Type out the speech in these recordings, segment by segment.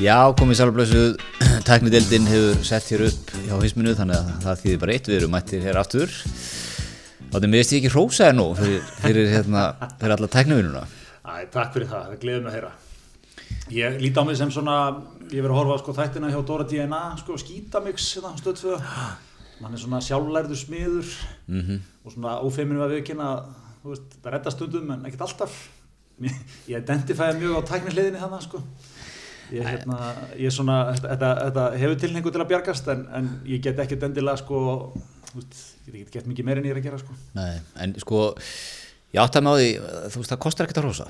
Já, komið sálblössuð, tæknideldin hefur sett hér upp hjá hisminu þannig að það þýðir bara eitt, við erum mættir hér aftur. Þannig miðist ég ekki hrósaði nú fyrir, fyrir, hérna, fyrir alla tæknivinnuna. Æ, takk fyrir það, það gleður mig að heyra. Ég líti á mig sem svona, ég verið að horfa á sko, þættina hjá Dóra DNA, sko, skítamix, hérna, stöðföða. Hann er svona sjálflærðu smiður Mm -hmm. og svona ófeiminu að viðkynna, þú veist, það redda stundum en ekkert alltaf. Ég identifæði mjög á tæknihliðinni þannig, sko. Ég, hérna, ég svona, þetta, þetta hefur tilhengu til að bjargast en, en ég get ekkert endilega, sko, veist, ég get ekki gett mikið meir en ég er að gera, sko. Nei, en sko, ég átti að með á því, þú veist, það kostar ekkert að hrósa.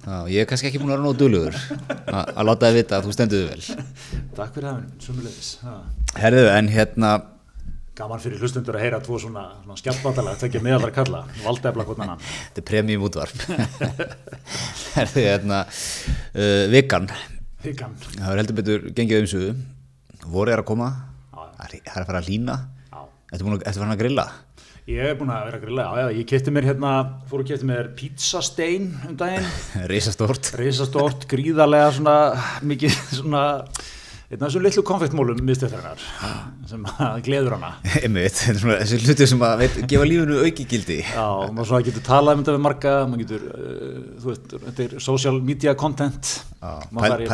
Já, ég er kannski ekki búin að vera nóg duglugur að láta þið vita að þú stendur þig vel. Takk fyrir það, sumulegis. Herðu, en hérna, Gaman fyrir hlustundur að heyra tvo svona, svona skjaldvandalega, tekja meðalvar kalla, valdefla hvort þetta er premium útvarp. Herðu, hérna, uh, vikan, það er heldur betur gengið um suðu, voru er að koma, það er það er að fara að lína, já. Ertu búin að, að grilla? Ég er búin að vera að grilla, já, já, ég kefti mér hérna, fór og kefti mér pizzastein um daginn, Rísastort. reisastort, gríðarlega svona, mikið svona, einn af þessum litlu konfektmólum miðstöðarinnar, sem gleður hana. Einmitt, þessi hlutir sem að veit, gefa lífinu auki gildi. Já, maður getur talað um þetta við marga, maður getur, uh, þú veist, þetta er social media content, Já, maður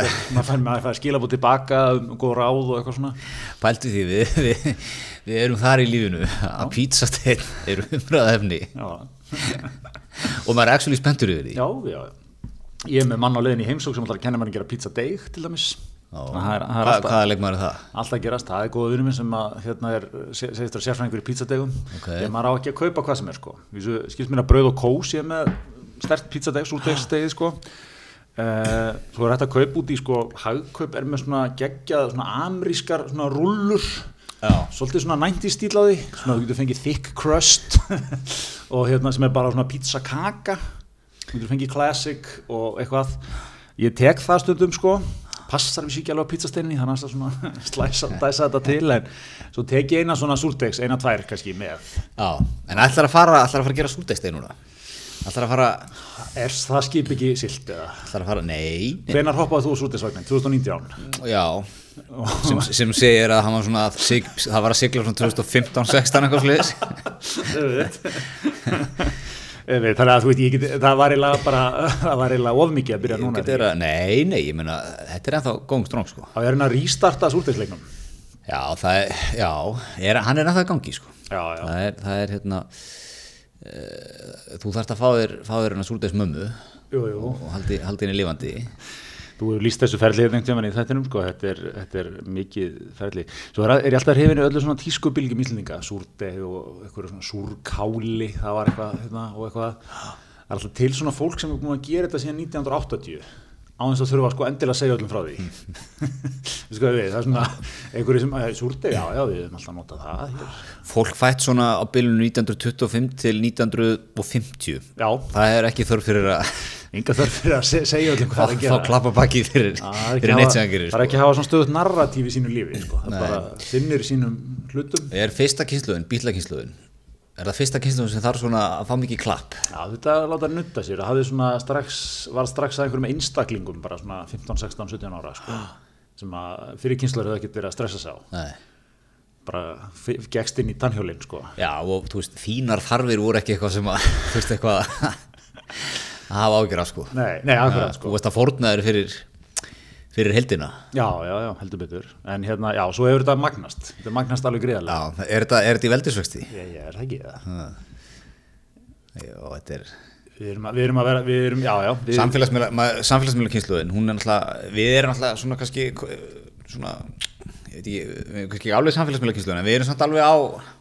fær, skilabóð tilbaka um góð ráð og eitthvað svona. Pæltu því við, við, við erum þar í lífinu að pítsasteinn eru umræðaefni og maður er actually spenntur yfir því. já, já. Ég er með mann á leiðin í heimsók sem ætlar að kenna mér að gera pizza deig til dæmis. Það það hvaða leikmaður er það? alltaf gerast, það er góða minn sem að, hérna er, se- segist þér sérfræðingur í pizzadeigum. Ok. Ég maður á ekki að kaupa hvað sem er, sko. Skilst mér að brauð og kós ég er með stert pizzadeig, súrdeigsteigi, sko. Uh, svo er þetta að kaupa út í, sko, hagkaup er með svona geggjað, svona amrískar, svona rullur. Já. Svolítið svona 90 stíl á því, svona þú getur fengið thick crust og hérna sem er bara svona pizza kaka, þú getur fengið classic og eitthvað. Ég tek það stundum sko, passar við ekki alveg á pizzasteinni, þannig að svona slæsa, dæsa þetta til, en svo tek ég eina svona súrdegs, eina tvær kannski með. Já, en ætlar að fara, ætlar að fara að gera súldegstein núna? Ætlar að fara, Er það skip ekki silt eða? ætlar að fara, nei, nei. Hvenar hoppaði þú á súrdegsvagnin? 2019? já, sem, sem segir að hann var svona, að sig, það var að sigla svona 2015-16 eitthvað sliðis. Þannig að þú veit, ég get, það var eiginlega bara, það var eiginlega ofmikið að byrja núna. Að, nei, nei, ég meina, þetta er ennþá góðum stróng, sko. Það er hérna að rístarta súrdegsleiknum. Já, það er, já, er, hann er ennþá gangi, sko. Já, já. það er, það er hérna uh, þú þarft að fá þér, fá þér hérna súrdeis mömmu Jú, jú. og haldi, haldi henni lifandi Þú hefur líst þessu ferli hérna einhvern tímann í þettinum, sko, þetta er, þetta er mikið ferli. Svo er, er ég alltaf hrifinu öllu svona tískubilgjum íslendinga, súrdeg og eitthvað svona súrkáli, það var eitthvað, hérna, og eitthvað. Það er alltaf til svona fólk sem er búin að gera þetta síðan 1980, á þess að þurfa sko endilega að segja öllum frá því. Við sko það er svona einhverju sem, "Æ, súrdeg, já, já, við höfum alltaf notað það fólk fætt svona á bylunu 1925 til 1950 Já, það er ekki þörf fyrir að enga þörf fyrir að se segja öllum hvað það er að gera. klappa baki fyrir, það fyrir að neitt sem hann gerir Það er ekki sko. að hafa svona stöðut narratíf í sínu lífi, sko. Það er bara sinnir sínum hlutum. er fyrsta kynsluðin, bílakynsluðin er það fyrsta kynsluðin sem þarf svona að fá mikið klapp Já, þetta láta nutta sér, það strax, var strax að einhverjum einstaklingum bara svona 15, 16, 17 ára sko, sem að fyrir kynslar hefði ekkert verið að stressa sig á, Nei. bara gekkst inn í tannhjólinn sko. já og þú veist, þínar þarfir voru ekki eitthvað sem að þú veist eitthvað að hafa ágjör af sko Nei, nei, akkurat þú sko. veist að fórnaður fyrir fyrir heldina Já, já, já, heldur betur, en hérna, já, svo hefur þetta magnast, þetta magnast alveg gríðarlega. já, er þetta, er þetta í veldisvexti? Ég, ég er það ekki það. já, þetta er Við erum, að, við erum að vera, við erum, já, já, við, samfélagsmiðla, samfélagsmiðla kynsluðin hún er náttúrulega, við erum náttúrulega svona kannski svona ég veit ekki, kannski alveg samfélagsmiðla kynsluðin en við erum samt alveg á já,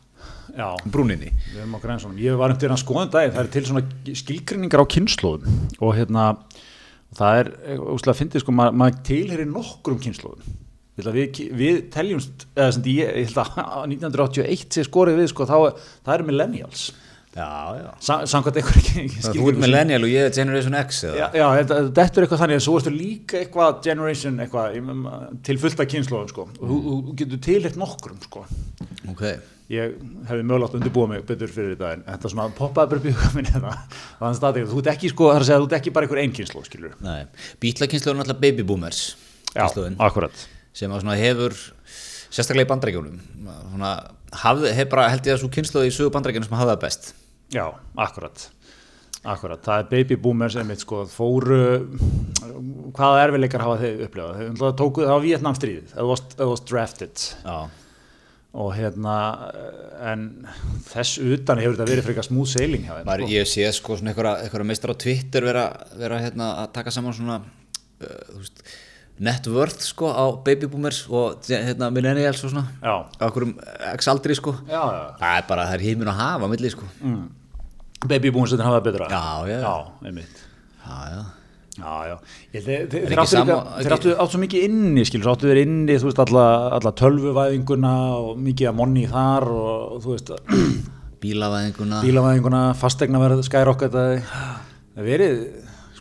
brúninni við erum á grænsunum. Ég var um til að skoða um daginn, það er til svona skilgrinningar á kynnslóðum og hérna, það er, úslega að fyndi, sko, maður mað tilherir nokkrum kynnslóðum. Að Við, við teljumst, eða sem ég, ég held að 1981 sé skorið við, sko, þá, það eru millennials. já, já Sa, samkvæmt einhver ekki, ekki Það þú ert millennial og ég er Generation X eða? Já, já þetta, er eitthvað þannig en svo ertu líka eitthvað generation eitthvað til fullta kynnslóðum sko og þú, þú getur tilhægt nokkrum sko Ok, ég hefði mögulegt undirbúið mig betur fyrir þetta en þetta svona poppaði bara upp í huga minni þetta þannig að þú ert ekki sko, það er að segja þú ert ekki bara einhver einn kynnslóð skilur nei. Bítlakynslu er náttúrulega baby boomers Já, akkurat. Sem hefur sérstaklega í bandrækjunum svona, hafði, hef bara held ég að svo kynnslóð í sögu bandrækjunum sem hafði það best. Já, akkurat. Akkurat, það er baby boomers einmitt sko, fóru hvaða erfileikar hafa þeir upplifað? Þeir náttúrulega tóku, það var Vietnam stríðið það was drafted. Já, og hérna en þess utan hefur þetta verið frekar smúð sailing hjá þeim sko. ég sé sko svona einhverja, meistar á Twitter vera, vera hérna að taka saman svona uh, veist, net worth sko á baby boomers og hérna millennials og svona. Á einhverjum x aldri sko. Já, já. Það er bara, það er hímin að hafa milli sko. Mm. Baby boomers þetta hafa betra. Já, já. Já, einmitt. Já, já, Já, já, ég held að þeir- áttu sama- líka, þeir áttu, áttu svo mikið inni, skilur, áttu þeir inni, þú veist, alla, alla tölvuvæðinguna og mikið að monni þar og þú veist, bílavæðinguna. bílavæðinguna, fastegnaverð, skyrocketaði, það verið,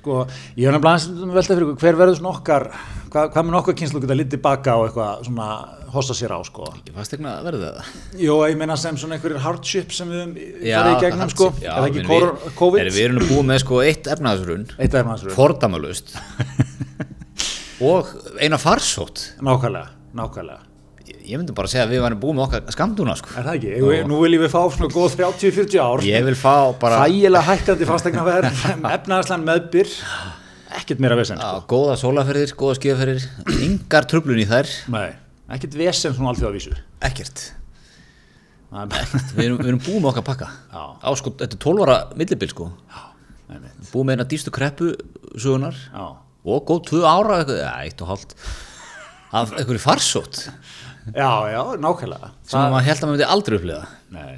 sko, ég hef nefnilega veltað fyrir hver verður svona okkar, hvað, hvað mun okkar kynslu geta litið baka og eitthvað svona hossa sér á, sko. Ekki að verða það. Jó, ég meina sem svona einhverjir hardship sem við farið í gegnum, sko, já, eða ekki við- COVID, Heyrðu, Við erum búið með sko eitt efnaðsrun eitt maður, Fordamalust Og eina farsótt. Nákvæmlega, nákvæmlega. Ég myndi bara segja að við varum búið með okkar skamduna sko. Er það ekki? Ég, nú viljum við fá svona góð 30-40 ár. Ég vil fá bara Þægilega hækkandi fastegnaverð efnaðarslan meðbyr ekkert meira vesen sko. góða sólaferðir, góða skíðaferðir Engar tröflun í þær. Nei, ekkert vesen svona alltaf að vísu Ekkert er- Við erum, við erum búið með okkar pakka. Á sko, þetta er 12 ára millibil sko. Búið með eina dýstu kreppu sögunar Já, Og góð 2 ára, eitthvað, ja, eitt og hálft. Af einhverju farsótt já, já nákvæmlega. Sem að maður held að maður myndi aldrei upplifa. Nei.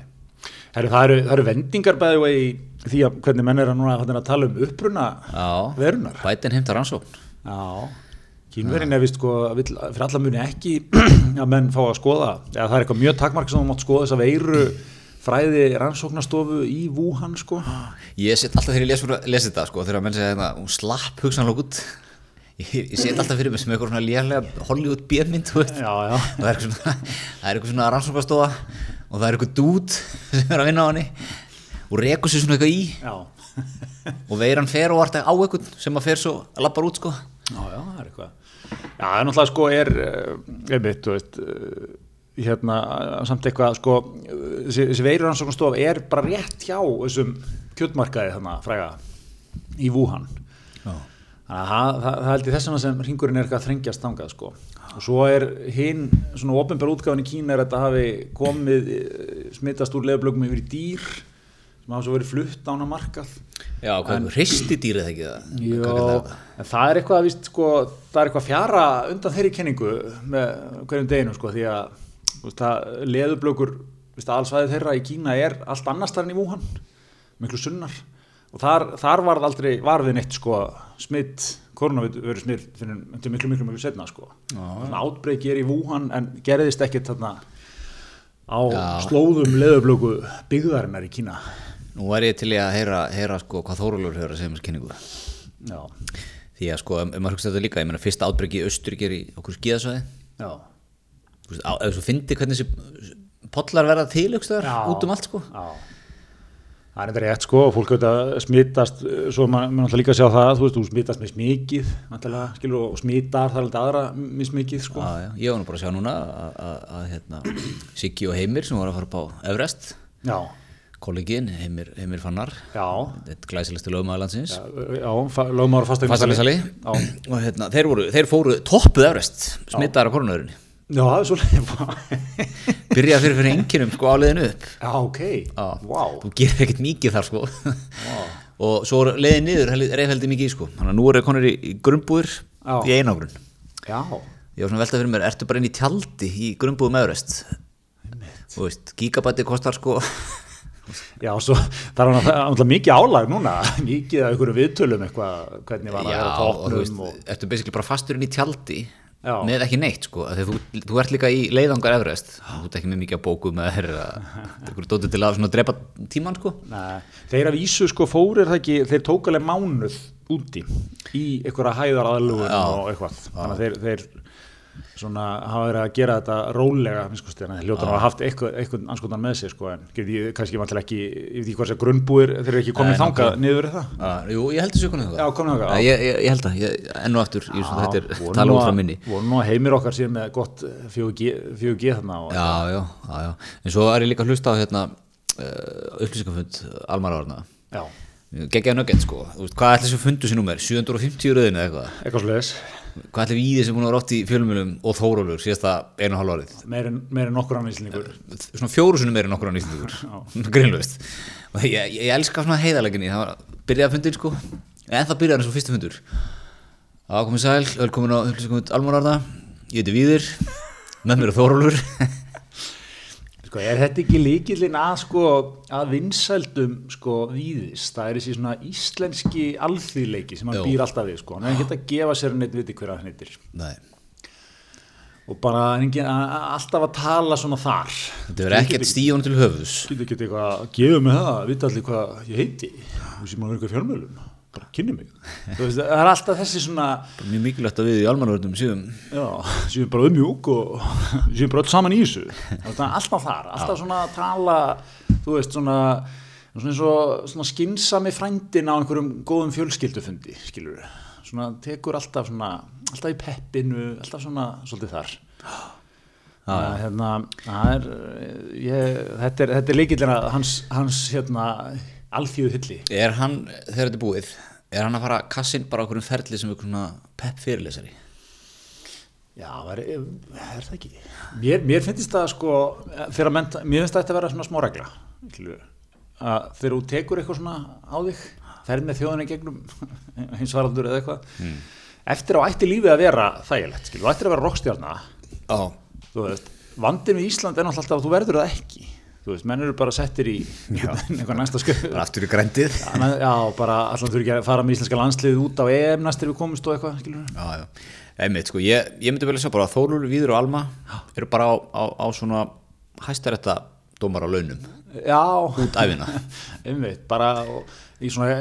Heru, það, eru, það eru vendingar bæði vegi í því að hvernig menn er að, núna, að tala um uppruna Já, verunar bætin heimta rannsókn. Já, kínverinn er vist sko, vill, fyrir alla muni ekki að menn fá að skoða eða það er eitthvað mjög takmark sem þú mátt skoða þess að veiru fræði rannsóknastofu í Wuhan sko. Ég set alltaf þegar ég les, les þetta sko, þegar menn segja hérna, hún slapp hugsanlega út ég, ég set alltaf fyrir mig sem eitthvað svona lélega Hollywood já, og það er eitthvað svona, rannsóknastofa og það er eitthvað dút sem er að vinna á henni. Og rekur sér svona eitthvað í. Já. Og veiran fer og varta á eitthvað sem að fer svo að lappar út sko. Já, já, það er eitthvað. Já, það er náttúrulega sko er eh, einmitt, þú veist eh, hérna, samt eitthvað sko þessi, veiruransóknastof er bara rétt hjá þessum kjöldmarkaði þannig fræga í Wuhan. Þannig að það, held ég þess vegna sem ringurinn er eitthvað að þrengjast þangað sko og svo er hinn svona ofinbjör útgáfin í Kína er að þetta hafi komið eh, smitast úr lefublögum yfir í dýr sem hafa svo verið flutt ána markað Já, hvað hristi dýrið ekki það? Þetta? en það er eitthvað, víst, sko, það er eitthvað fjara undan þeirri kenningu með hverjum deginu sko, því að þú veist, það, leðublökur allsvæði þeirra í Kína er allt annars þar en í Wuhan, miklu sunnar og þar, þar varð aldrei varðið neitt sko, smitt koronaviru smitt fyrir miklu, miklu, miklu, miklu setna sko. þannig átbreyki er í Wuhan en gerðist ekkit þarna á Já. slóðum leðublöku byggðarinnar í Kína. Nú var ég til í að heyra, heyra sko, hvað Þórólur hefur að segja með þessu kynningu Já, því að sko, ef ef maður hugsa þetta líka ég meina fyrsta átbreyki í Östuríki er í okkur skíðasvæði. Já, Þú veist, ef þú fyndi hvernig þessi pollar verða til Já. út um allt sko. Já, það er þetta rétt sko og fólk auðvitað smitast uh, svo maður maður náttúrulega líka að sjá það, þú veist, þú smitast með smikið, náttúrulega, skilur, og smitar það er alltaf aðra með smikið sko. Já, já, ég var nú bara að sjá núna að, hérna, Siggi og Heimir sem voru að fara upp á Everest. Já, kollegin, Heimir, Heimir Fannar. Þetta glæsilegstu lögmaður landsins. Já, já lögmaður fastegn fastalesali Já, og hérna, þeir, voru, þeir fóru toppuð Everest smitaðar á koronavirunni já, það er svo byrjaði fyrir fyrir enginum sko áleiðinu upp. Já, ok, Já. vá. Þú gerir ekkert mikið þar sko. Og svo leiðin niður reyðfeldi mikið í sko. Þannig að nú eru konur í, Já. í einangrun. Já, ég var svona veltað fyrir mér, ertu bara inn í tjaldi í grunnbúðu með Everest þú veist, gigabæti kostar sko. Já, svo það er náttúrulega mikið álag núna. Mikið af einhverju viðtölum eitthvað hvernig var að já, vera á og þú veist, og, ertu basically bara fastur inn í tjaldi? Já. Með ekki neitt sko, þú, þú ert líka í leiðangar Everest, þú ert ekki með mikið að bóku með þér eitthvað dótið til að drepa tíman sko? Nei, þeir af Ísu sko fórir það ekki, þeir tók alveg mánuð úti í einhverja hæðar aðlugun og eitthvað. Þannig að þeir, þeir svona hafa verið að gera þetta rólega finnst kosti, en hljóta hafa haft eitthvað, anskotan með sér sko, en ég kannski vantilega ekki ég veit ekki hvað þessar grunnbúir þeir eru ekki komið nákvæmlega. niður í það? Jú, ég held þessu konið það Já, komið þangað, já. ég, ég, ég held það, ég, enn og aftur ég, þetta er tala út frá að- minni. voru nú að heimir okkar sér með gott 4G, 4G þarna og já, já, já, en svo er ég líka að hlusta á hérna uh, upplýsingafund almarvarna já, geggjaði nöggett sko, hvað ætli þessu fundu sér númer? 750 röðinu eða eitthvað? Eitthvað slúðis hvað ætli við í þessu búin að vera oft í fjölumölum og þórólur síðasta einu hálf árið? Meir en, meir nokkur annar íslendingur. Svona fjóru sinni meira en okkur á nýstingur grínlust og ég, ég, elska svona heiðaleginni það. Var byrjaði að fundin sko. En það byrjaði eins og fyrstu fundur. Ákomið sæl, velkomin á almanarða ég heiti Víðir. Með mér er Þórólfur Sko, er þetta ekki líkillin að sko að vinsældum sko víðist, það er þessi svona íslenski alþýðleiki sem hann býr alltaf við sko, hann er ekki að gefa sér neitt viti hverja hann heitir. Nei, og bara að, að- alltaf að tala svona þar. Þetta verður ekkert stíðun til höfðus Getur ekki eitthvað að gefa mig það, vita allir hvað ég heiti? Þú sem maður eitthvað fjármjölum bara kynni mig. Veist, það er alltaf þessi svona Bara mjög mikilvægt að við í almanarvörnum séum já, séum bara umjúk og séum bara öll saman í þessu. Alltaf þar, alltaf svona að tala þú veist svona svona, eins og, svona skinsami frændin á einhverjum góðum fjölskyldufundi skilur svona tekur alltaf svona alltaf í peppinu, alltaf svona svolítið þar. Það, hérna, er, ég, þetta er, er líkillina hans, hans hérna, alþjóðu hilli. Er hann, þegar þetta er búið er hann að fara að kassa inn bara okkur um ferli sem einhvern svona pepp fyrirlesari? Já, er, er það ekki? Mér, mér finnst það sko, menta, mér finnst það að vera svona smá regla, þegar þú tekur eitthvað svona á þig, ferð með þjóðinni gegnum hins varaldur eða eitthvað, eftir á ætti lífið að vera þægilegt, þú ættir að vera rockstjárna, Já, þú veist, vandin við Ísland er náttúrulega alltaf að þú verður það ekki, þú veist, menn eru bara settir í eitthvað næsta sköð. bara aftur í grændið. Já, bara alltaf þurfi ekki að fara með íslenska landsliðið út á EM næstir við komumst og eitthvað. Já, já, einmitt, sko, ég, ég myndi vel að sjá bara að Þórólfur, Víður og Alma eru bara á, á, á svona hæstarétta dómar á launum. Út æfina einmitt, bara í svona,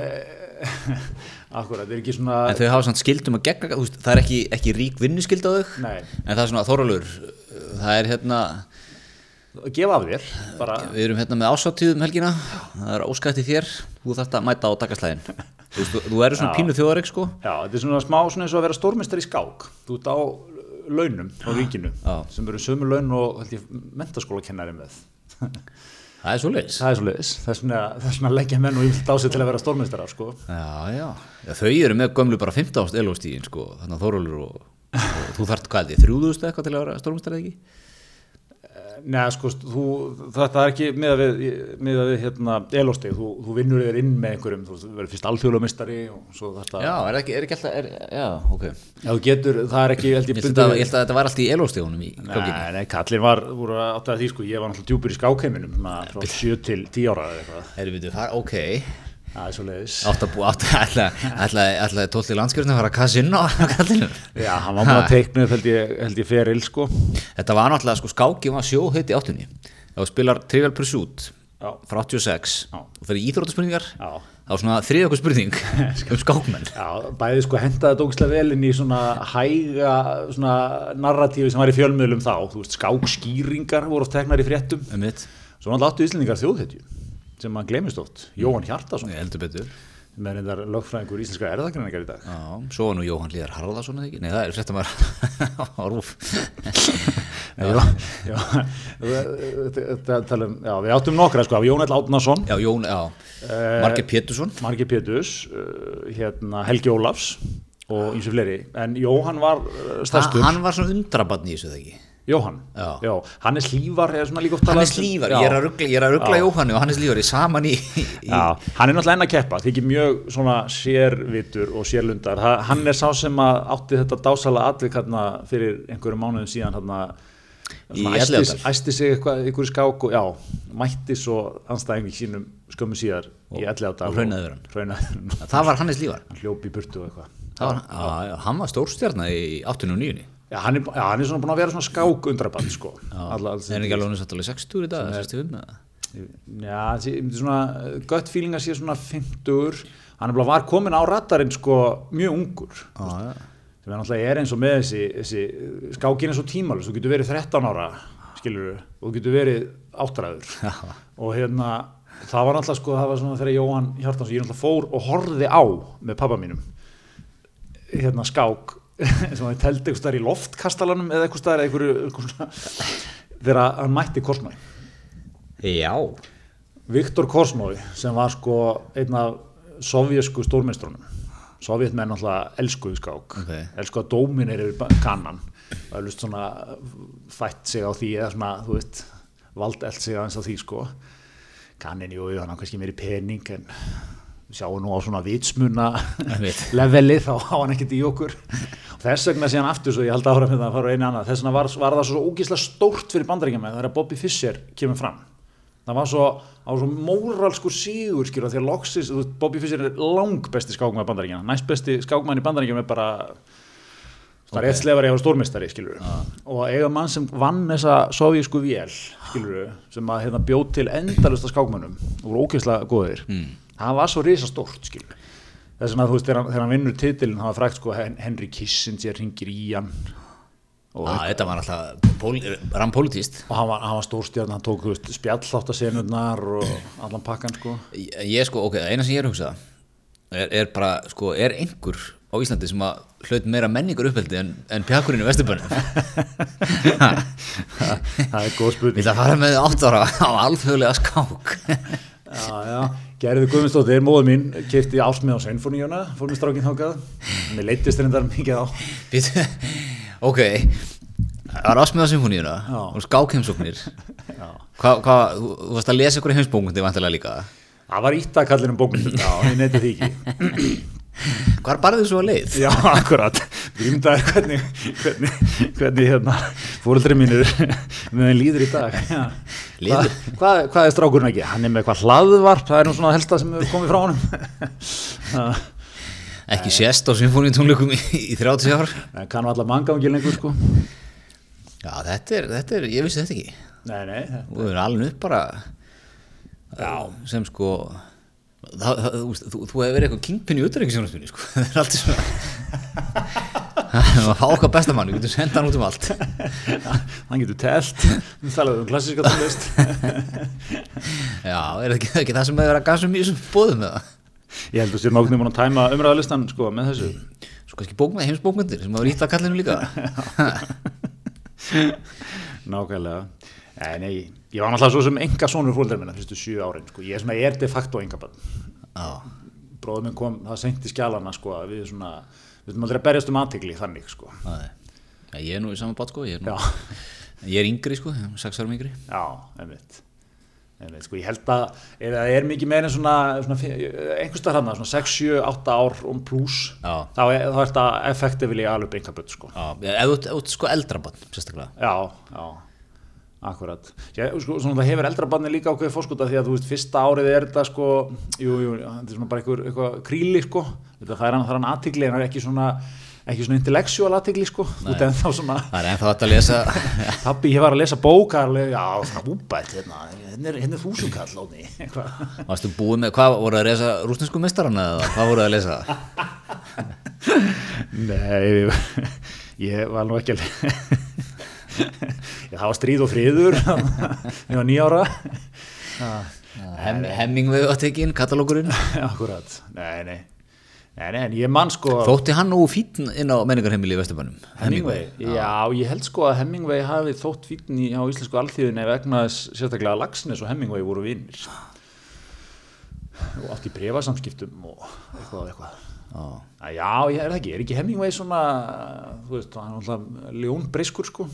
akkurat, er ekki svona, en þau hafa samt skildum að gegna þú það er ekki, ekki rík vinnuskild á þau Nei. en það er svona Þórólfur það er hérna, gefa af þér, bara, við erum hérna með ásáttíðum helgina það er óskætti þér þú þarft að mæta á takaslæðin þú, þú, eru svona Já. pínu þjóðareik sko já, þetta er svona smá svona eins og að vera stórmestar í skák, þú ert á launum á ríkinu, Já. sem eru sömu laun og, held ég, mentaskóla kennari með. það er svo leis Það er svo leiðis, það er svona, svona leggja menn og yfirlt á sig til að vera stórmestarar, sko. já, já. já, þau eru með gömlu bara 15 ást elóstíðin sko, þannig að Þórólfur og, og þú þarft hvað er því, þrjúðust eitthvað til að vera stórmestari eða ekki Nei, sko, þú, þetta er ekki með að við, með að við hérna, elósteg, þú, þú vinnur þér inn með einhverjum, þú þú verður fyrst alþjóðlumistari og svo þetta, Já, er ekki, er ekki alltaf, er, já, ok. Já, þú getur, það er ekki, held ég, ég held að þetta var alltaf í elóstegunum í ganginni Nei, nei, kallin var, voru átt að því, sko, ég var náttúrulega djúpur í skákheiminum, svona frá 7 til 10 ára eða eitthvað, Erum við það, ok það er svo leiðis. Átt að búa, átt að ætla að tólti landskjörn að fara að kassa inn á kallinu Já, hann var bara að teikna held ég, ég feril, sko. Þetta var náttúrulega, sko, skáki var sjóheit í áttunni Þá spilar Trivial Pursuit Já. frá 86 Já. og fyrir íþróttaspurningar Já. þá var svona þriðja okkur spurning um skákmenn Já, bæði sko hendaði dókslega vel inn í svona hæga svona narratífi sem var í fjölmiðlum þá, þú veist, skákskýringar voru oft teknar í fréttum. um Svo náttúrulega áttu Íslendingar þjóðhetju sem maður glemist oft, Jóhann betur. Sem er reyndar lögfræðingur íslenska erðagreiningar í dag. Já, svo var nú Jóhann Líðar Harðarsson eða ekki? Nei, það er frétta maður á rúf. Já, um, já, við áttum nokkra sko, Jón L. Átnason, Já, Jón, já, Eh, Margir Pétursson. Margi Pétus, uh, hérna Helgi Ólafs og eins og fleiri, en Jóhann var uh, stærstur. Hann var svona undrabann í þessu þegar ekki Jóhann, Já. Hannes Lívar er svona líka oft talað Hannes um- Lífar, Já. ég er að ruggla, ég er að ruggla Já. Jóhanni og Hannes Lífar í saman í, í Já, hann er náttúrulega enn að keppa, þykir mjög svona sérvitur og sérlundar. Ha- Hann er sá sem að átti þetta dásala atvik hérna fyrir einhverjum mánuðum síðan hérna Í svona æsti, Elliðaárdal. æsti sig eitthvað, einhverju skák og já, mætti svo anstæðingi sínum skömmu síðar í elli og yfir hann. Hraunaði yfir hann. Það var Hannes Lífar Hann hljóp í burtu og eitthvað. Það var, já, já, Hann var stórstjarnar í 89 og 9 Já, hann er, já, hann er svona búin að vera svona skák undraband, sko. Það er ekki alveg satt alveg 60 í dag, 65 eða? Já, ég myndi svona gött feeling að sé svona 50 hann er bara var komin á radarinn sko mjög ungur Já, já. sem er náttúrulega er eins og með þessi, þessi skákin er svo tímalus, þú getur verið 13 ára skilur og þú getur verið áttræður og hérna það var náttúrulega sko, það var svona þegar Jóhann Hjartans ég náttúrulega fór og horfði á með pappa mínum hérna skák sem hann teldi eitthvað stær í loftkastalanum eða eitthvað stær þegar hann mætti Korsnói Já. Viktor Korsnói sem var sko einn af sovjesku stórmeistrunum. Sovjetmenn alltaf elskuðu skák. Okay. elskuðu að dóminir yfir kannan og hefði svona fætt sig á því eða svona, þú veist valdelt sig aðeins á því sko. Kannin, jú, hann har kannski meiri pening en sjáum nú á svona vitsmuna leveli þá á hann ekkert í okkur. Þess vegna sé hann aftur svo ég held áhrif að fara einu annað, þess vegna var, var það svo ógísla stórt fyrir bandaríkjum þegar Bobby Fischer kemur fram. Það var svo, svo móralskur sígur skilur því að loksis, Bobby Fischer er lang besti skákmann í bandaríkjana næst besti skákmann í bandaríkjum er bara það er eitt slefari á stórmestari ah. og eiga mann sem vann þessa sovjísku vél skilur sem að hérna, bjóð til endalusta skákmannum og voru ógeðslega góðir. Mm. Það var svo risa stórt skilur þess að þú veist þegar hann vinnur titilin það var frækt sko Henry Kissinger ringir í hann. Ah, þetta var alltaf rampolítist og hann var, var stórstjárn, hann tók spjallháttasenurnar og allan pakkan sko. ég sko, ok, eina sem ég er hugsað er, er bara, sko, er einhver á Íslandi sem að hlaut meira menningur uppveldi en, en pjakurinn í Vesturbönum það er góð spurning. Við það fara með átt ára á alþjóðlega skák? Já, já Gerður Guðmundsdóttir, móður mín, kipti ásmið á Seinfoníuna, fór með strákinn þákað mér leittist reyndar mikið á. Ok. Það var ásmið á Seinfoníuna og skákheimsóknir. Hvað, hva, þú varst að lesa ykkur heimsbókundi vantilega líka? Það var íttakallir um bókundi já, ég neytti því ekki Hvar barði þú svo að leið? Já, akkurat, grýmdaður hvernig, hvernig, hvernig hérna, fóröldri mínir með henn líður í dag. Hva, hvað, hvað er strákurinn ekki? Hann er með eitthvað hlaðvarp, það er nú svona helsta sem hefur komið frá honum. ekki sést á symfóniutónleikum í, í 30 ár? Það kannu alla mangangi lengur sko. Já, þetta er, þetta er, ég vissi þetta ekki. Nei, nei. Þú er alveg upp bara Já. sem sko það, það, þú, þú, þú hefur verið eitthvað kingpinn í utryggisjónastunni sko. það er alltaf svona það var okkar bestamann, við getum sendað hann út um allt hann getur telt við talaðum um klassíska tónlist já, er það ekki, það sem hefur verið að gasa um í þessum bóðum eða? ég held að sér nákvæmlega múin að tæma umræðalistan sko, með þessu svo kannski bókmæð, heimsbókmyndir sem hafa rítið að kallinu líka nákvæmlega Nei, nei, ég var náttúrulega svo sem enga sonur fólkdæri minna fyrstu sjú árin, sko. ég er, svona, ég er de facto enga bann. Bróðum minn kom, það sengti skjálana, sko, við svona, við þurfum aldrei að berjast um aðtegli þannig, sko. Ja, ég er nú í saman bát, sko, ég er, nú, ég er yngri, sko, sex árum yngri. Já, einmitt, einmitt, sko, ég held að það er mikið meira en svona, svona einhverstað hann, svona 6, 7, 8 ár um pluss, þá er þetta effektivili alveg enga bann, sko. Já, ert sko eldra bann, sérstaklega. Já, já. Akkurat, Já, sko, svona, það hefur eldrabarni líka ákveðið fórskóta því að þú veist, fyrsta árið er þetta sko, jú, jú, þetta er svona bara eitthvað, eitthvað kríli sko, þetta það er hann, hann aðtikli en það er ekki svona, ekki svona intellectual aðtikli sko, þú veist, ennþá svona Það er ennþá þetta að lesa Pappi, ég var að lesa bókarlega, já, svona úbætt hérna, hérna er, hérna er þúsungall á því Varstu búið með, hvað voru að lesa rúsnesku mestarana eða hvað voru að lesa? Nei, ég var nú ekki að Já, það var stríð og friður ég var nýjára Hem, Hemmingvei var tekinn, katalókurinn Akkurat, nei, nei. Nei, nei, en ég mann sko Þótti hann nú fítn inn á menningarheimili í Vesturbænum? Hemmingvei? Já. já, ég held sko að Hemmingvei hafi þótt fítn í, á íslensku alþjóðinni vegna sérstaklega Lagsnes og Hemmingvei voru vinnir og átt í brefasamskiptum og eitthvað og eitthvað. Já, já, ég er það ekki, er ekki Hemmingvei svona, þú veist, hann er alltaf ljónbreyskur sko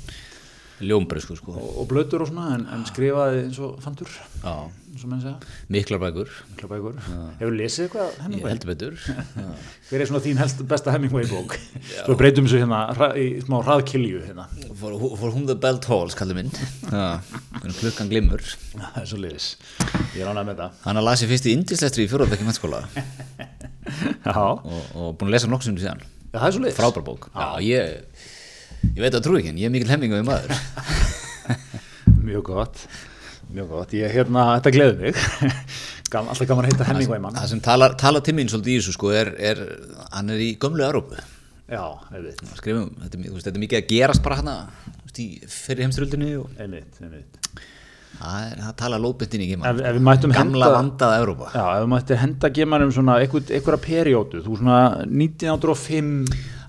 ljómbresku sko. og, og blötur og svona en, en skrifaði eins og fandur eins og menn segja. Miklar bækur, miklar bækur. hefur lesið eitthvað Hemingway? ég heldur betur. Hver er svona þín helst, besta Hemingway bók? Svo breytum við svo hérna í smá hraðkilju hérna. for, for whom the bell tolls kallir minn. Klukkan glimur það er svo liðis ég ránaði með það. Hann har lasið fyrst í indisleistri í fjóruðvekki mennskóla og, og búin að lesa nokkur sem þú séðan það svo liðis frábær bók. Já, ég ég veit að trú ekki en ég er mikil hemming á því maður. Mjög gott mjög gott, ég hérna, þetta gleður mig. Gam, alltaf gaman að heita Hemingway mann það sem tala, tala til mín svolítið í þessu sko er, er hann er í gömlu Európu Já, einmitt, skrifum, þetta, er veist, þetta er mikið að gerast bara í fyrir heimströldinni og einmitt, einmitt. það, er, það tala lóðbundin í við mættum gamla vandaða Evrópa. Já, ef við mættum henda gemanum svona einhver, einhverja periódu, þú svona 1905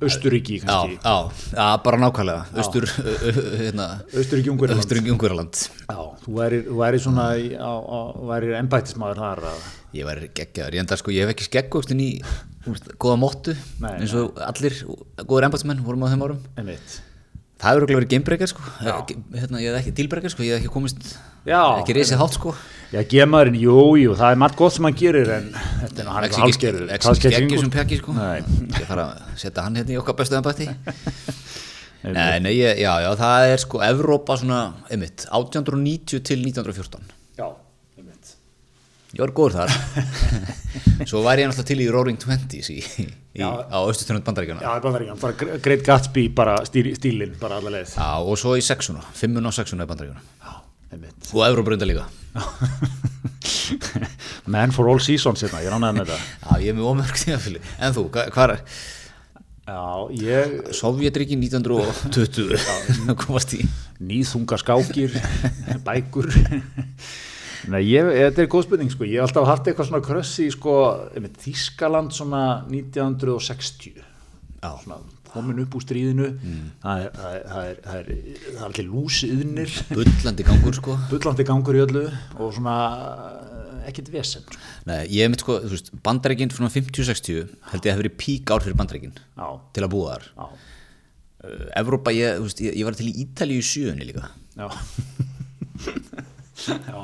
Östuríki kannski, já, bara nákvæmlega. Austur, ö- ö- hérna þú væri, svona, í- væri embættismadur þar að, ég væri geggjaður, ég enda sko, ég hef ekki skeggvöxtin í þú veist, góða móttu eins og allir góður embætsmenn vorum á þeim árum. Einmitt. Það örugglega verið gamebreaker sko. Hérna, ég hef ekki dealbreaker sko, ég hef ekki komist Já, ekki reysið hátt sko. Já, gemaðurinn, jú, jú, það er margt gott sem hann gerir en þetta er hann ekki halsgerður. ekki skeggju sem pekki sko. Nei. ég fara að setja hann hérna í okkar bestu embætti. Einmitt. nei, nei, já, já, það er sko Evrópa svona, einmitt, 1890 til 1914 Já. Ég var góður þar. Svo var ég náttúrulega til í Roaring Twenties í, í, Já. á austurströnd bandaríkjana Já, það er bara Great Gatsby, bara stíl, stílinn, bara alla leið. Já, og svo í sexuna, fimmuna og sexuna í bandaríkjana og Evróbrunda líka. Man for all seasons, hérna, ég ránaði með þetta. Já, ég er með ómörg tímafili En þú, hva- hvað er Já, ég, Sovjetríki 1920 komast í? Nýþunga skákir, bækur. Nei, ég, þetta er góð spurning, sko. Ég hef alltaf haft eitthvað svona krössi, sko, einmitt, Þískaland svona 1960. Já. Svona komin upp úr stríðinu. Það, er, það, er, það, er, það, er, það er allir lúsiðnir. Bullandi gangur sko bullandi gangur í öllu og svona eh, ekkert vesen sko. Nei, ég hef mitt sko, þú veist, bandaríkin svona 50-60 held ég að hef verið pík ár fyrir bandaríkin já, til að búa þar já, uh, Evrópa, ég, þú veist, ég, ég var til í Ítalíu í sjöunni líka já já,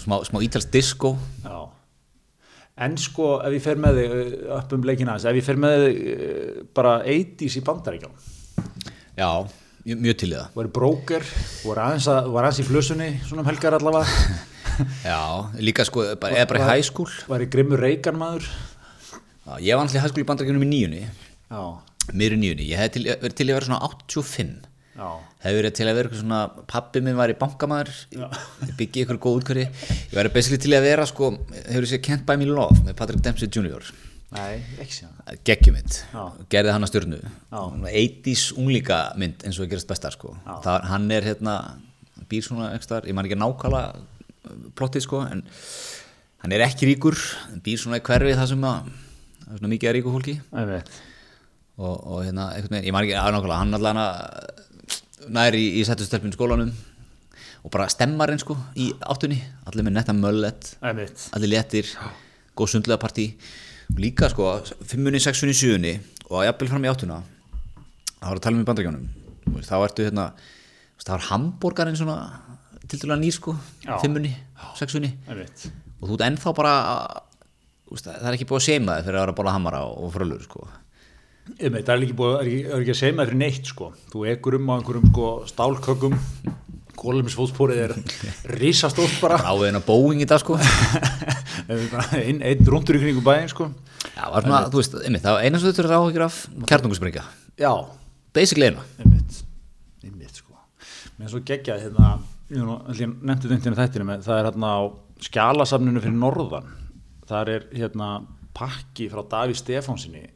smá, smá ítals disco. Já. En sko ef ég fer með þig eh, upp um leikina aðeins, ef ég fer með þig eh, bara 80s í bandaríkjum Já, mjög, til í það. Voru bróker, voru aðeins, að, voru aðeins í flusunni svona um helgar allavega? Já, líka sko, bara, eða bara í high school. var í grimmur reikarmaður Já, ég var alltaf í high school í bandaríkinum í níunni. Já, mér í níunni, ég hef til, verið til að vera svona 85 já, hefur verið til að vera svona pappi minn var í bankamæður byggi ykkur góð útkværi ég væri basically til að vera sko hefur séð Can't Buy Me Love með Patrick Dempsey Jr. Já. gerði hann að stjörnu. Já. 80s unglíka mynd eins og það gerast besta sko. Það, hann er hérna býr svona ekstar, ég man ekki nákvæmlega uh, plottið sko en hann er ekki ríkur, býr svona í hverfi það sem að er svona mikið að ríku fólki. Einmitt. og, og hérna, ég man ekki að nákvæmlega hann allan að næri í, í settustelpun skólanum og bara stemmarinn sko í áttunni. Allir með netta möllet allir léttir, góð sundlega partí. Og líka sko, fimmunni, sexunni, sjöunni og jafnvel fram í áttuna þá var að tala um í bandrækjónum þá ertu hérna, þá var hambúrgarinn svona til dæla nýr sko Já. fimmunni, sexunni Einmitt. og þú ert ennþá bara það er ekki búið að seima þig fyrir að vera að bóla hamara og frölur sko Einmitt, það er ekki, búið, er ekki, er ekki að segja með fyrir neitt sko. Þú ekur um á einhverjum sko, stálkökum, kólumisfótsporið er risastórt bara, áðin að Boeing í dag sko. Einn ein rundur í kringum bæinn sko. Já, var svona, þú veist, einmitt, það var eina sem þú þurftir áhyggjur af kjarnungusbringja, Já, basically eina. Einmitt, einmitt sko. Mér svo geggja hérna, ég nefndi þetta þættinu með, það er hérna á skjalasafninu fyrir norðan, þar er hérna pakki frá Daví Stefánsinni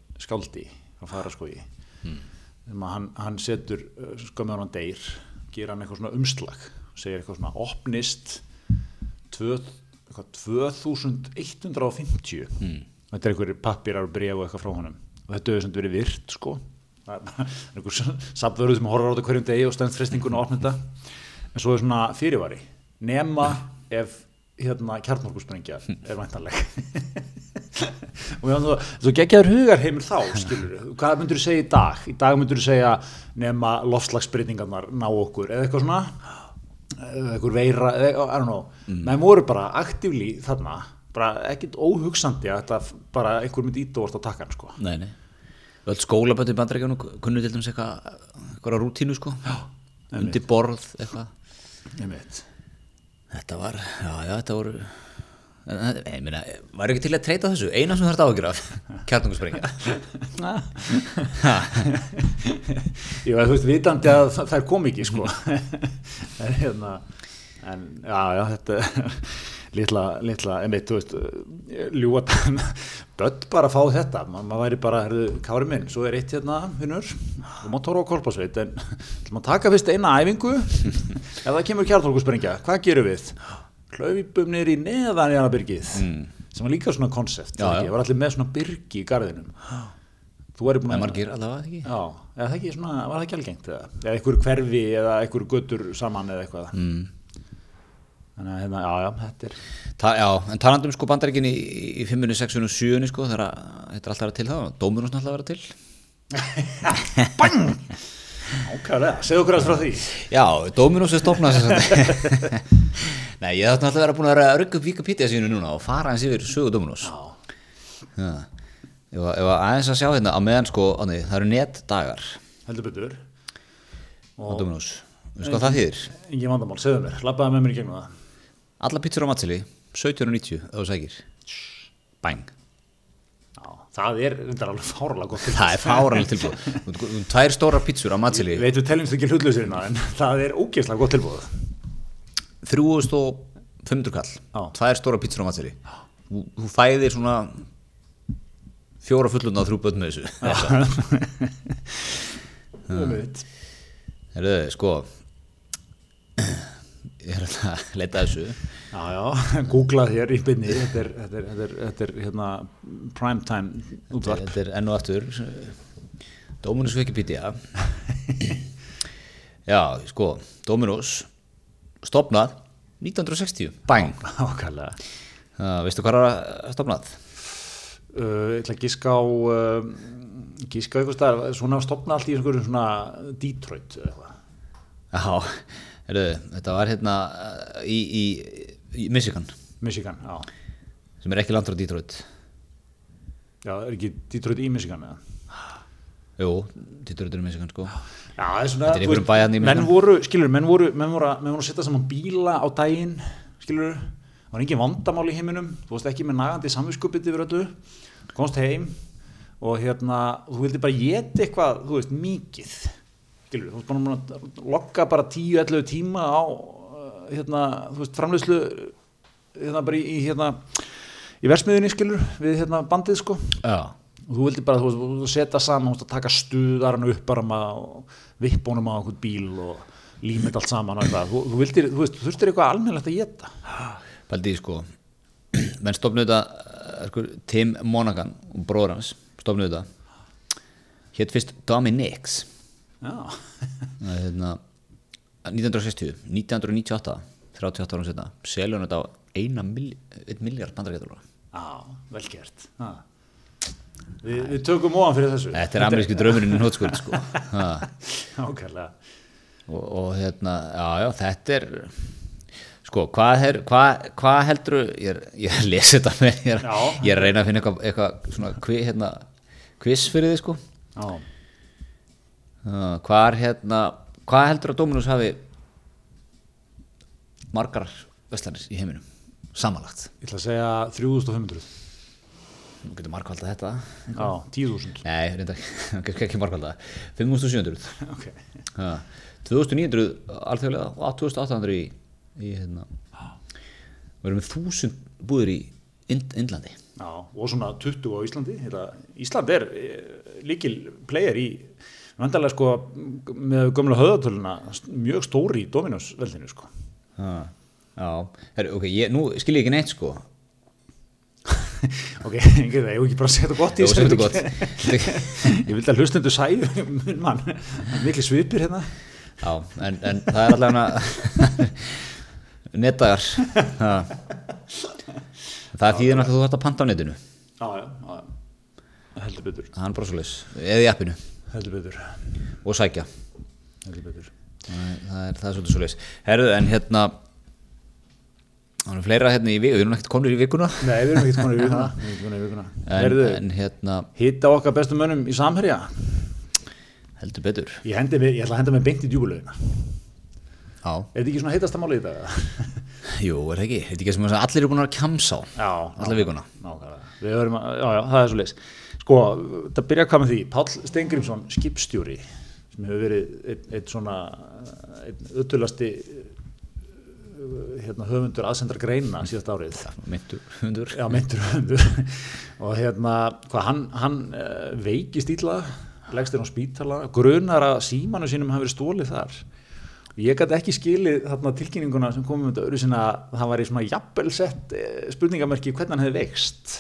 skáldi frá Faraskói hmm. hann, hann setur uh, skömmur hann deyr, gera hann eitthvað svona umslag segir eitthvað svona opnist tvö, eitthvað 2150 mm. þetta er einhverjir pappirar og bref og eitthvað frá honum. Og þetta hefur sem verið virt sko. Það er bara einhver safnvörður sem horfir á þetta hverjum degi og stendst frestingun og opna þetta. En svo er svona fyrirvari. Nema ef hérna kjarnorkusprengja er væntanleg og já, þú, þú geggjaður hugar heimur þá skilur hvað myndur þú segja í dag? Í dag myndur þú segja nema lofslagsbreytingarnar ná okkur eða eitthvað svona eða eitthvað veira eða, I don't know, mm. menn voru bara aktífli þarna, bara ekkit óhugsandi að þetta bara einhver myndi ít og vort á takkan sko. Nei, nei. Öll skólabötu í bandrækjunum kunnu til dæmis eitthvað eitthvað rútínu sko. Undir borð eitthvað. Þetta var, já, já, þetta voru en, ég meina, var ekki til að treyta þessu? Eina sem þú þarft áhyggjur af. Kjarnungusprengja Jú, þú veist, vitandi að það, er kom ekki, sko. en hérna, en já, já, þetta litla, litla, einmitt, þú veist, ljúa börn bara fá þetta, Ma, maður væri bara, herðu, kári minn, svo er eitt hérna, vinnur, þú má tóra á kolpasveit, en má taka fyrst eina æfingu, ef það kemur kjartólkusprengja, hvað gerum við? Hlaupum niður í neðan í hana byrgið, mm. sem var líka svona konsept, já. var allir með svona byrgi í garðinum. Þú væri búin Það er að... margir allavega ekki Já, eða það ekki svona, var það ekki algengt eða, eða einhver hverfi eða einhver göttur saman eða eitthvað mm. þannig að hérna, já, já, þetta er Ta, já, en talandum sko bandaríkin í, í 5, 6 og 7 sko, þegar að- þetta er alltaf að vera til það Dóminus alltaf að vera til BANG! Ákvæðlega, segðu okkur aðeins frá því. Já, Dóminus er stofnað. Nei, ég þátti alltaf að vera búin að rugga upp Wikipedia sínu núna og fara eins yfir sögu Dóminus Já. Ef að aðeins að sjá hérna á meðan sko, ánni, það eru netdagar. Heldur betur. Á Dóminus Veistu hvað það þýðir? Engin vandamál, segðu mér, labbaði með mér í gegnum það. Alla pizzur á matseli, 17.90 ef þú sækir. Bang það er reyndar alveg fárlega gott Það er fáranlega tilbúð Þú- þú- Tvær stórar pizzur á matseli við teljumst ekki hlutlausirina en það er ógeðslega gott tilbúð 3500 kall. Já. Tvær stórar pizzur á matseli Þú, fæðir svona fjóra fullunda og þrjú börn með þessu. Einmitt. Herðu, sko Ég er að leita að þessu Já, já, googlað hér í bynni þetta er, þetta er, þetta er, þetta er hérna primetime útvarp. Þetta er enn og aftur Dominus Wikipedia. Já, sko Dominus stopnað 1960 Bang Ákvæðlega uh, Veistu hvað er að stopnað? uh, ég ætla að gíska á uh, gíska á eitthvað stað svona stopna allt í einhverjum svona Detroit Já, þetta var hérna uh, í, í Michigan. Michigan, já. Sem er ekki landur á Detroit. Já, er ekki Detroit í Michigan eða? Jú, Detroit er í Michigan sko. Já, það er svona er veist, Menn voru, skilur, menn voru menn voru, að- menn voru að setja saman bíla á daginn skilur, það var engin vandamál í heiminum. Þú varst ekki með nagandi samvinskupið yfir öllu, komst heim og hérna, þú vildi bara geta eitthvað, þú veist, mikið. Skilur, þú veist, bara að lokka bara 10-11 tíma á hérna, þú veist, framleiðslu hérna bara í, í hérna í versmiðunni, skilur, við hérna bandið, sko. Já, og þú vildi bara, þú veist, þú setja saman þú veist, að taka stuðarinn upp bara og vippunum á einhvern bíl og límit allt saman og eitthvað, þú, þú vildir, þú veist, þú þurftir eitthvað almennilegt að geta pældi í sko menn stofnuðu þetta uh, sko, Tim Monaghan og bróður hans stofnuðu þetta. Hétt fyrst Dominics. Já, Það er hérna 1960, 1998 38 árum setna, selja hann þetta á 1 miljard bandarækjadólar já, vel gert já. Vi, við tökum ofan fyrir þessu Þetta er ameríski draumurinn í nótskuld sko. Ha. ákærlega og, og hérna, já já, þetta er sko, hvað, er, hvað, hvað heldur ég ég lesa þetta með ég er, ég er að reyna að finna eitthvað, eitthvað svona kvi, hérna, quiz fyrir þið sko já, hvað er hérna hvað heldur að Dominus hafi margar veslanir í heiminum? Samanlagt, ég ætla að segja 3500 þú getur markvalda þetta já, 10.000 nei, reynda ekki, ekki markvalda 5700 ok, Ha, 2900 alþjóðlega og 2800 í, í hérna við erum með 1000 búðir í Ind Indlandi. Já, og svona 20 á Íslandi. Þetta, Ísland er eh, líkil player í vandarlega sko með gömla höðatöluna mjög stóri í Dominos veldinu sko. Ha, já, Heru, ok, ég, nú skil ég ekki neitt sko. Ok, ég það, ég vil ekki bara segja þetta gott í þessu? ég vildi að hlustendu sæðu mun mann, mikli svipir hérna. Já, en, en það er allavega nettagar ha. það þýðir náttúrulega að þú þarft að panta á netinu. Já, já, já, heldur betur. Það er bara svo leys, eða í appinu heldur betur, og sækja. Heldur betur. Það er, það er, er svolítið svo leys herðu, en hérna það er fleira hérna í viku, við erum ekkert konur í vikuna. Nei, við erum ekki konið í vikuna. Í vikuna. En, Heyrðu, en hérna, hitta okkar bestu mönnum í samherja. Heldur betur. Ég, hendi ég ætla að henda mig beint í djúbulögina er já, þetta ekki svona heitasta máli í dag? jú, er það ekki, þetta ekki sem að allir eru búin að kjamsa á alla vikuna? nákvæmlega. Við höfum að, já, já, það er svo leis sko, það byrja að koma því. Páll Stengrimsson, skipstjóri sem hefur verið einn, einn svona einn öttulasti hérna, höfundur aðsendra greina síðast árið. Myndur, hundur Já, meintur höfundur. Og hérna, hvað, hann, hann uh, veikist ítla, leggst þér á spítala grunar að símanu sínum hafi verið stólið þar. Ég gæti ekki skilið þarna tilkynninguna sem komum um þetta öru sinna að það var í svona jafnvel sett uh, spurningamerki hvernig hann hefði veikst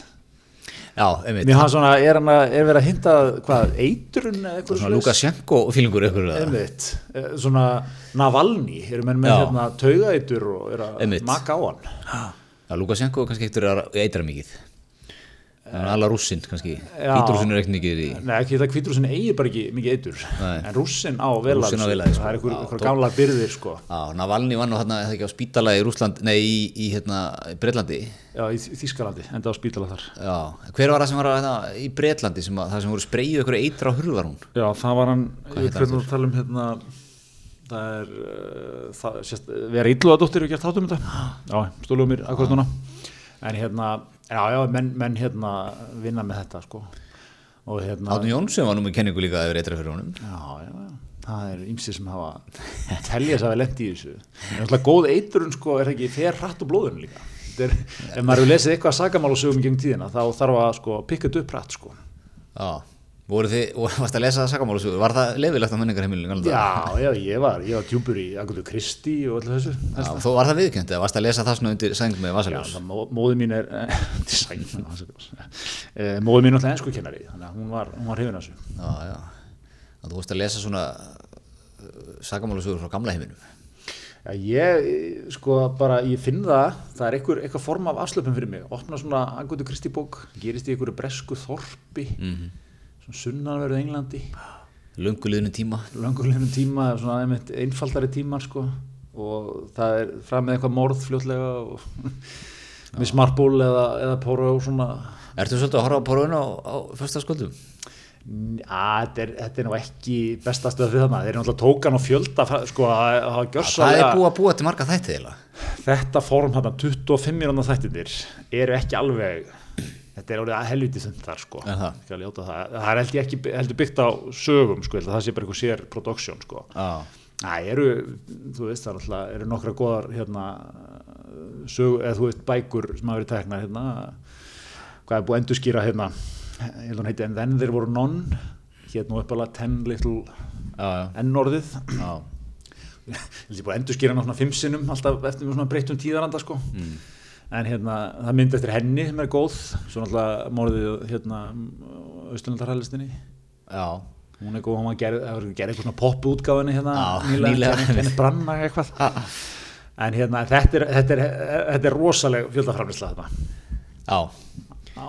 já, einmitt, Mér hann svona, er, hann að, er verið að hinta hvað, eitrun eða eitthvað svona Lukashenko fílingur ykkur Einmitt, eh, svona Navalny, eru menn með Já. hérna taugaitur og er að Einmitt. maka á hann? Já, Lukashenko kannski ekkert að eitra mikið er alveg rússinn kannski Já. hvítrússinn er ekkert mikið í Nei, ekki það hvítrúsin eigir bara ekki mikið eitur Nei. en á Rússinn á þessu. vel að því, sko. það er einhver tó- gamla byrðir sko. Já, Navalny var nú hérna, ekki á spítala í Rússland, nei, í, í hérna, Breitlandi. Já, í Þ- Þýskalandi, enda á spítala þar Já, hver var það sem var að, hérna, í Breitlandi, sem að, það sem voru spreyjuð ykkur eitra á hurðar hún? Já, það var hann, heitir hvernig að tala um hérna það er uh, það, sérst, vera ílluðadóttir og gert þáttum þetta já, stóluðu mér akkurat núna en hérna, já, já, menn, menn hérna vinna með þetta sko og hérna Átun Jónsson var nú með kenningu líka yfir eitra fyrir honum. Já, já, já. Það er ymsið sem hafa telja þess að við lendi í þessu. En alltaf góð eiturun sko er ekki fer hratt og blóðun líka. Er, ef maður hefur lesið eitthvað sagamál og sögum í gegn tíðina þá þarf að sko pikka þetta upp hratt sko. Já, voru þið, varst að lesa það sakamálusögu, var það leifilegt á menningarheimilinu? Já, já, ég var, ég var djúpur í Agutu Kristi og öllu þessu. Já, þó var það viðkjönd, eða varst að lesa það svona undir sæng með Já, Vasaljós? það, mó, móði mín er til sæng, eh, móði mín er alltaf ennsku kennari þannig að hún var, hún var hrifin af þessu. Já, já, að þú varst að lesa svona sakamálusögur frá gamla heiminum. Já, ég, sko, bara, ég finn það, það er einhver, eitthvað form af afslöpum fyrir mig. Opna svona Agutu Kristi bók, gerist í einhverju bresku þorpi, Mhm. svona sunnanverðu Englandi, Lönguliðinu tíma. langulegnum tíma, svona einmitt einfaldari tímar, sko, og það er fram með eitthvað morð fljótlega og Miss Marple eða, eða Poro svona, Ertu svolítið að horfa á porðun á, á föstaskvöldum? að þetta er, þetta er nú ekki besta stöð fyrir þarna, þeir eru náttúrulega tókan og fjölda, sko, að hafa Það er búið að búa til marga þætti eiginlega. þetta form hérna 25 mínúna þættinir eru ekki alveg þetta er orðið að helviti þund þar sko það? Það. það er held ég ekki heldur byggt á sögum sko, það sé bara eitthvað sér production sko Já, það eru, þú veist það er alltaf eru nokkra góðar hérna sög, eða þú veist bækur sem hafa verið teknar hérna hvað er búið að endurskýra hérna ég held að hún heiti And Then There Were None hérna upp alveg Ten Little já, N-orðið já. ég held ég búið að endurskýra hana svona fimm sinnum alltaf eftir með svona breyttum tíðaranda sko Mm. En hérna það myndi eftir henni sem er góð svo náttúrulega morðið hérna austurlandarhælistinni já. hún er góð, hún var gerð, það var gerð eitthvað svona pop útgáfinni hérna Já, nýlega. henni branna eitthvað. En hérna þetta er, þetta er, þetta er rosaleg fjöldaframlisla þetta Já, á,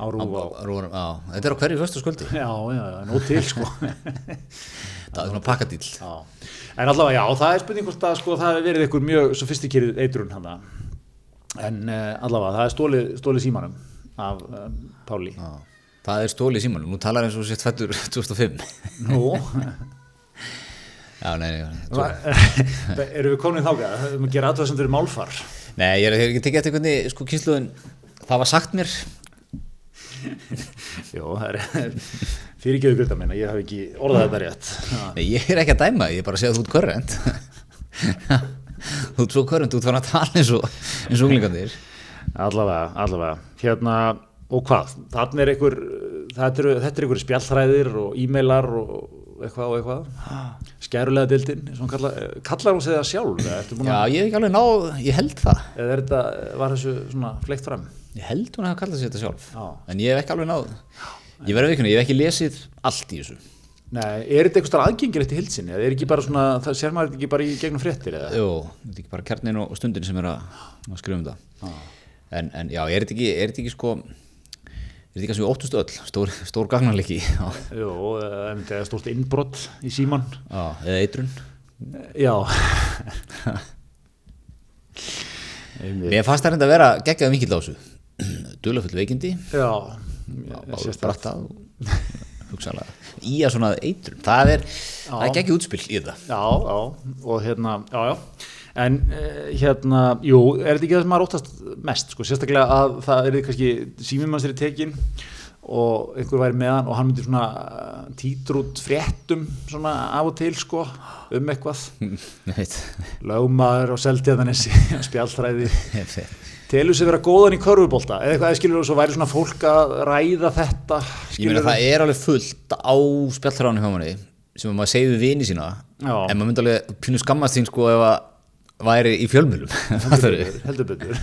á rúf á Rúrum, já, þetta er á hverju föstu skvöldi? Já, já, nú til sko. Það er svona pakkadíl Já. En allavega já, það er spurning hvort að sko, það hefur verið einhver mjög sofistikýrið eitrun hana. En uh, allavega, það er stólið, stólið símanum af um, Páli. Já. Það er stólið í símanum, nú talar eins og sétt fættur 2005 Nú, Já, nei, nei, nei, erum við komin þákað? Það er að gera aðtöðsendur í málfar. nei ég er ekki tekið eftir hvernig sko kynsluðin, það var sagt mér Jó, það er fyrirgeðu grita minna, ég hef ekki orðað þetta rétt. Nei, ég er ekki að dæma, ég er bara að segja að þú ert körrent Þú ert svo körrent, þú ert fann að tala eins og eins og unglingarnir Allavega, allavega. Hérna, og hvað? Þannig er einhver, þetta eru, einhver spjallþræðir og e-mailar og eitthvað og eitthvað. Skærulega dildin, eins og hún kallar, kallar hún sig það sjálf? Já, ég hef ekki alveg náð, ég held það Eða þetta, var þessu svona fleikt fram? Ég held hún að hafa kallað sér þetta sjálf Já. En ég hef ekki alveg náð Ég verði ekki, ég hef ekki lesið allt í þessu Nei, er þetta eitthvað aðgengilegt í hildsinni? Eða er ekki bara svona, það sér maður ekki bara í gegnum fréttir eða? Jú, þetta er ekki bara kjarnin og stundin sem er að, að skrifa um þetta en, en já, er þetta ekki, er þetta ekki sko er þetta ekki að sem við óttustu öll stór, stór gagnarleiki já, Jú, er stórt innbrott í síman. eða eitrun Já. Mér fannst það reynda að vera geggjað mikill á þessu Dulafull veikindi Já, Báður sérstakt. brattað hugsaðlega í að svona eitrun það er, það er geggjað útspill í þetta. Já, já, og hérna, já, já. En uh, hérna, jú, er þetta ekki það sem maður óttast mest, sko, sérstaklega að það er kannski símum mann sér í tekin og einhver væri með hann og hann myndi svona uh, títur út fréttum svona af og til sko um eitthvað. Lögmaður og Ég veit. telur sig vera góðan í körfubólta eða eitthvað skilur og svo væri svona fólk að ræða þetta? Ég meina það er alveg fullt á spjallhránu hjá manni sem maður segir við vini sína Já. en maður myndi alveg pínu skammast þín sko ef að væri í fjölmjölum heldur betur,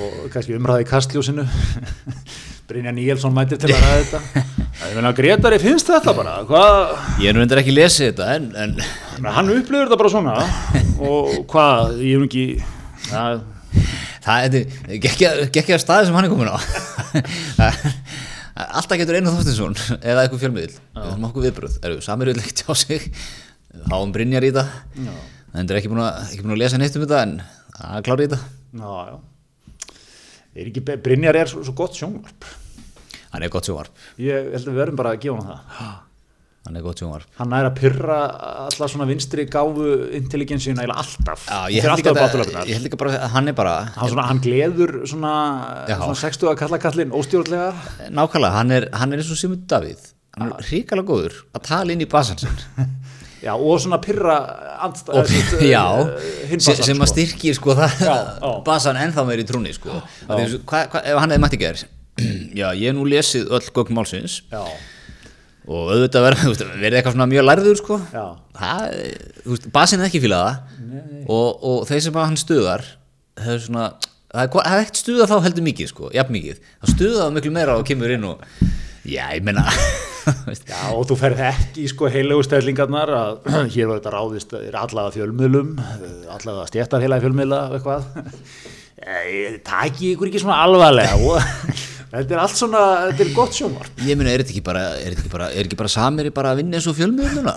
og kannski umræði kastljósinu. Brynja Níelsson mætir til að ræða þetta. Ég meina Gretari finnst þetta bara? Hvað Ég er nú endur ekki lesið þetta en, en hann upplifur þetta bara svona. Og hvað, ég hef ekki ja, það er gekkja staði sem hann er komin á. Alltaf getur einu þóttinsson eða eitthvað fjölmiðil við þurfum okkur viðbröð, erum við samir vil ekki tjá sig? Þá um Brynjar í það. Það er ekki búin, að, ekki að lesa neitt um þetta en það er klárið í já. Er ekki, Brynjar er svo, svo gott sjónvarp? Hann er gott sjónvarp. Ég held að við verðum bara að gefa hann það hann er gott sjónvarp. Hann er að pyrra alltaf svona vinstri gáfu intelligensina eða alltaf. Já, ég held alltaf ég held líka bara að hann er bara hann, svona, hann gleður svona, Já. svona 60 að kalla kallin óstjórnlega. Nákvæmlega, hann er, hann er eins og Simon Davíð. Hann er hrikalega góður að tala inn í basan sinn. Já, og svona pyrra og, uh, já, hinn sem, sem að sko. styrkir sko það Já, já. basan ennþá meir í trúni sko. Hvað, hvað, ef hann hefði mætti ger já, ég hef nú lesið öll gögn málsins. Já, og auðvitað veist, verið eitthvað svona mjög lærður sko. Það, þú veist, basin er ekki fílað það. Og, og þeir sem að hann stuðar það er svona það er, það er ekkert stuðað þá heldur mikið sko, jafn mikið. Það stuðað þá miklu meira og kemur inn og já, ég menna já, og þú ferð ekki í sko heilegu stællingarnar að hér var þetta ráðist er allavega fjölmiðlum allavega stjættarheila fjölmiðla og eitthvað. Eh, taki ykkur ekki svona alvarlega. og þetta er allt svona, þetta er gott sjónvarp. Ég menna, er þetta ekki bara er þetta ekki bara, er ekki bara samir bara að vinna eins og fjölmiðluna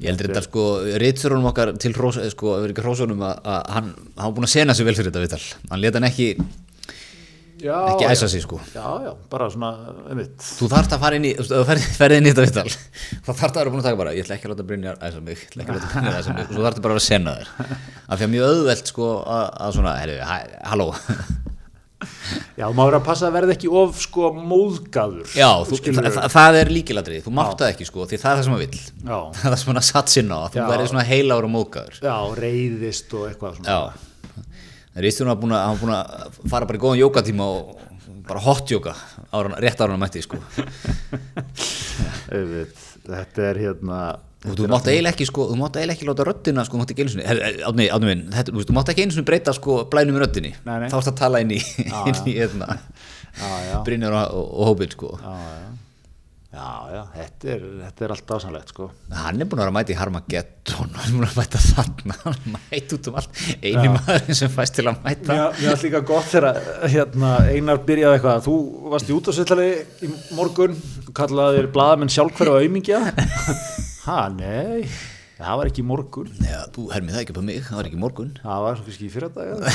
ég heldur þetta sko reytsörunum okkar til eh, sko, ef er ekki hrósunum að, að hann, hann búin að sena sig vel fyrir þetta viðtal. Hann leta hann ekki, já, ekki æsa sig sko. Já, já, bara svona einmitt. þú þarft að fara inn í, þú veist, ef þú ferð- ferð inn í þetta viðtal. Þá þarft að vera búin að taka bara ég ætla ekki að láta Brynjar æsa mig, ég ætla ekki að láta Brynjar æsa mig. Og svo þarftu bara að sena þér. Af því að mjög auðvelt sko að, að svona, herri, hæ, halló. Já, maður er að passa að verða ekki of sko móðgaður já, þú, það, það er líkiladrið, þú mátt það ekki sko því það er það sem maður vill. Já, það er það sem hann satt sinna á, þú verður svona heilagur og móðgæður já, reyðist og eitthvað svona. Já Ríðstjórn var búin að, að fara bara í góðan jókatíma og bara hot jóka ára, rétt ára hann mætti sko. Þetta er hérna og þú mátt eiginlega ekki sko, þú mátt eiginlega ekki láta röddina sko, átni, átni minn þetta, þú mátt ekki einu sinni breyta sko blænum nei. þá erst að tala inn í, í hérna, Brynjar og, og, og Hópin sko. Já, já. Já, já, þetta er, þetta er allt ásanlegt sko. hann er búin að vera að mæta í Harmageddon hann er búin að mæta þarna hann mæta út um allt, eini maður sem fæst til að mæta. Mér mér fannst líka gott þegar hérna, Einar byrjaði eitthvað, þú varst í útásvillali í morgun, kallaði þér blaðamenn sjálfhverfa aumingja. Ha, nei, það var ekki í morgun. Já, þú hermið það ekki upp á mig, það var ekki í morgun. Það var svo kannski í fyrra dag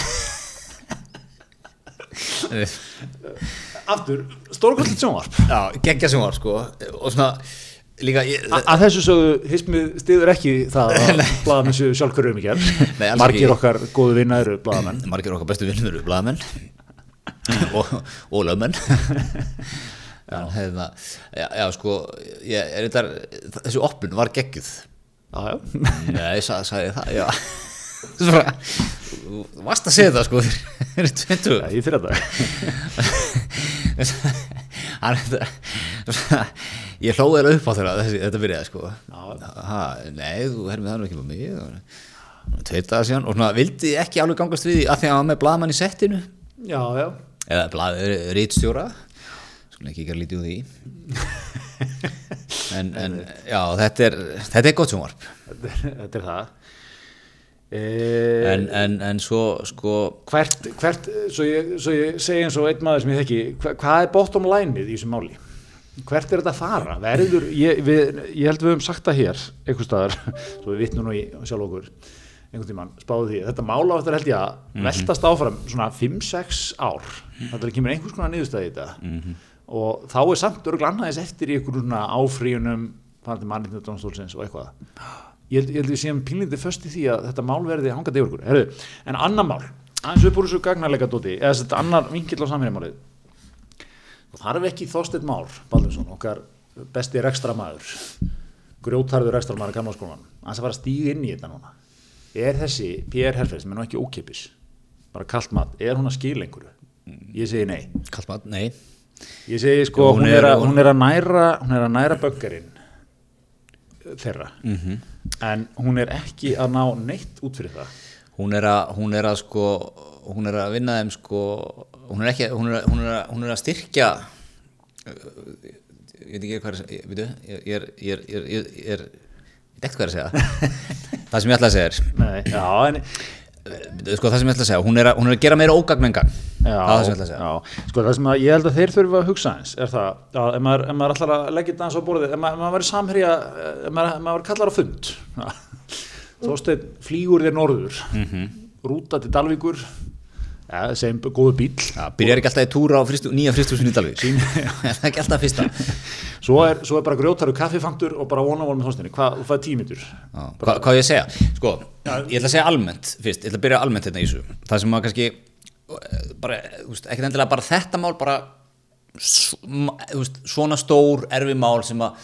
Aftur, stórkvöldið sjónvarp. Já, geggja sem var sko. Og svona líka ég, Að þessu sögðu, hismið stiður ekki það að blaðamenn séu aumingjar Nei, alls Margir okkar góðu vinna eru blaðamenn. Margir okkar bestu vinnur eru blaðamenn. Og, og lögmenn. En hefða já, já sko ég, þetta, þessi opnun var geggjuð. Já, já. Ég sa- sagði það, já. Þú varst að segja það sko fyrir 20 Ég hlóði eða upp á þeirra þessi, þetta byrjaði sko. Ha, nei, þú hermið það nú ekki með mig tveir dagar síðan. Og svona vildi ekki alveg gangast við því að því að hann var með blaðmann í settinu. Já, já. Eða blað, rítstjóra svona ekki ekki að lítið úr því. En, en já, þetta er þetta er gott sjónvarp. Þetta er, það en, en, en svo sko Hvert, hvert svo, ég, svo ég segi eins og einn maður sem ég þekki hva, hvað er bottom line-ið í þessu máli? Hvert er þetta að fara? Verður, ég, við, ég held við höfum sagt það hér einhvers staðar, svo við vitnum nú í sjálf okkur einhvern tímann, spáðu því. Þetta mála áttur held ég að veltast áfram svona 5-6 ár. Þetta er kemur einhvers konar niðurstæði í þetta. Og þá er samt örgulega annaðis eftir í einhverjum svona áfríunum fannandi mannlítinu dómstólsins og eitthvað ég held, ég held við séum pínlítið föst í því að þetta mál verði hangandi yfir Herðu, en annar mál aðeins upp úr þessu gagnarleika dóti eða þetta annar vingill á samhérjumálið og þarf ekki Þorsteinn Már Baldursson, okkar besti rekstra maður grjótarður rekstra maður gamla skólan, að það fara að stíga inn í þetta núna. Er þessi PR Herfels menn og ekki ókipis, bara kallt mat er hún að skila einhverju? Ég segi nei. Kallmat, nei. Ég segi sko, Hún er- er, að, hún er að næra hún er að næra böggarinn þeirra en hún er ekki að ná neitt út fyrir það. Hún er að, hún er að sko hún er að vinna þeim sko hún er ekki, hún er, hún er, að, hún er að styrkja uh, ég veit ekki hvað er ég er ég er, ég ég ég ég veit ekki hvað er að segja. Það sem ég ætla að segja er Nei, já, en sko það sem ég ætla að segja, hún er að, hún er að gera meira ógagn en gang það er það sem ég ætla að segja já. Sko það sem að ég held að þeir þurfa að hugsa eins er það að ef maður, maður ætlar að leggja þetta aðeins á borðið, ef maður, verið samherja ef maður, ef maður kallar á fund Þósteinn flýgur þér norður Mhm. rúta til Dalvíkur ja, segjum góðu bíl Já, byrjar ekki alltaf í túra á fristu, nýja fristúsin í Dalvík. Er það ekki alltaf fyrsta. Svo er, svo er bara grjótaru kaffifantur og bara vonavól með Þorsteinni, hvað, fæði tímitur Já, hvað, hvað ég segja? Sko, ég ætla að segja almennt fyrst, ég ætla að byrja almennt hérna í þessu. Það sem að kannski eh, bara, ekkert endilega bara þetta mál bara svona stór erfi mál sem að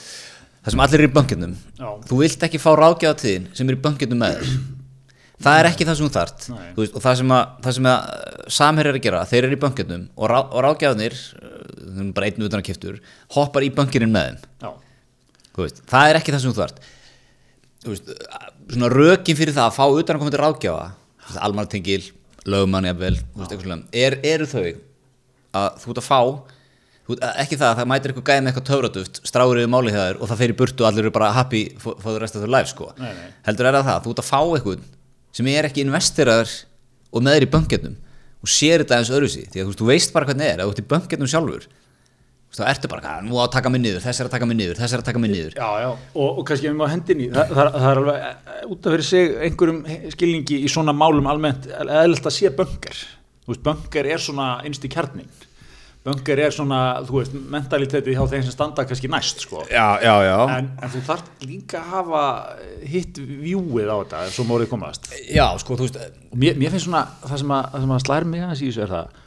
það sem allir er í bönkirnum Já. þú vilt ekki fá ráðgjáða til þín sem er í bönkirnum með þér það er ekki það sem þú þart. Veist, og það sem að, það sem að samherjar er að gera, þeir eru í bönkirnum og, rá, og ráðgjáðnir þau eru bara einn utan að kiptur hoppar í bönkirinn með þeim. Veist, það er ekki það sem þú þarft Þú veist, svona rökin fyrir það að fá utan að koma til ráðgjafa almartengil, lögmann jafnvel, er, eru þau að þú ert að fá ekki það að það mætir eitthvað gæði með eitthvað töfraduft stráir yfir hjá þér og það fer í burtu og allir eru bara happy for, for the rest of their life sko. Nei, nei. heldur er það það, þú ert að fá eitthvað sem er ekki investiraður og með þér í bönketnum og sér þetta eins öðru því að þú, veist, bara hvernig er, ef þú ert í bönketnum sjálfur þá ertu bara, "Ah, nú á að taka mig niður þess er að taka mig niður, þess er að taka mig niður. Já, já. Og, og kannski ef við má hendin í það, það, það er alveg eh, út af fyrir sig einhverjum skilningi í svona málum almennt eðlilt að sé böngar böngar er svona innst í kjarnin böngar er svona, þú veist, mentaliteti hjá þeim sem standa kannski næst sko. já, já, já en, en þú þarf líka að hafa hitt vjúið á þetta ef svo mórið komast Já, sko, þú veist og mér, mér finnst svona, það sem að, að slær mig aðeins í þessu er það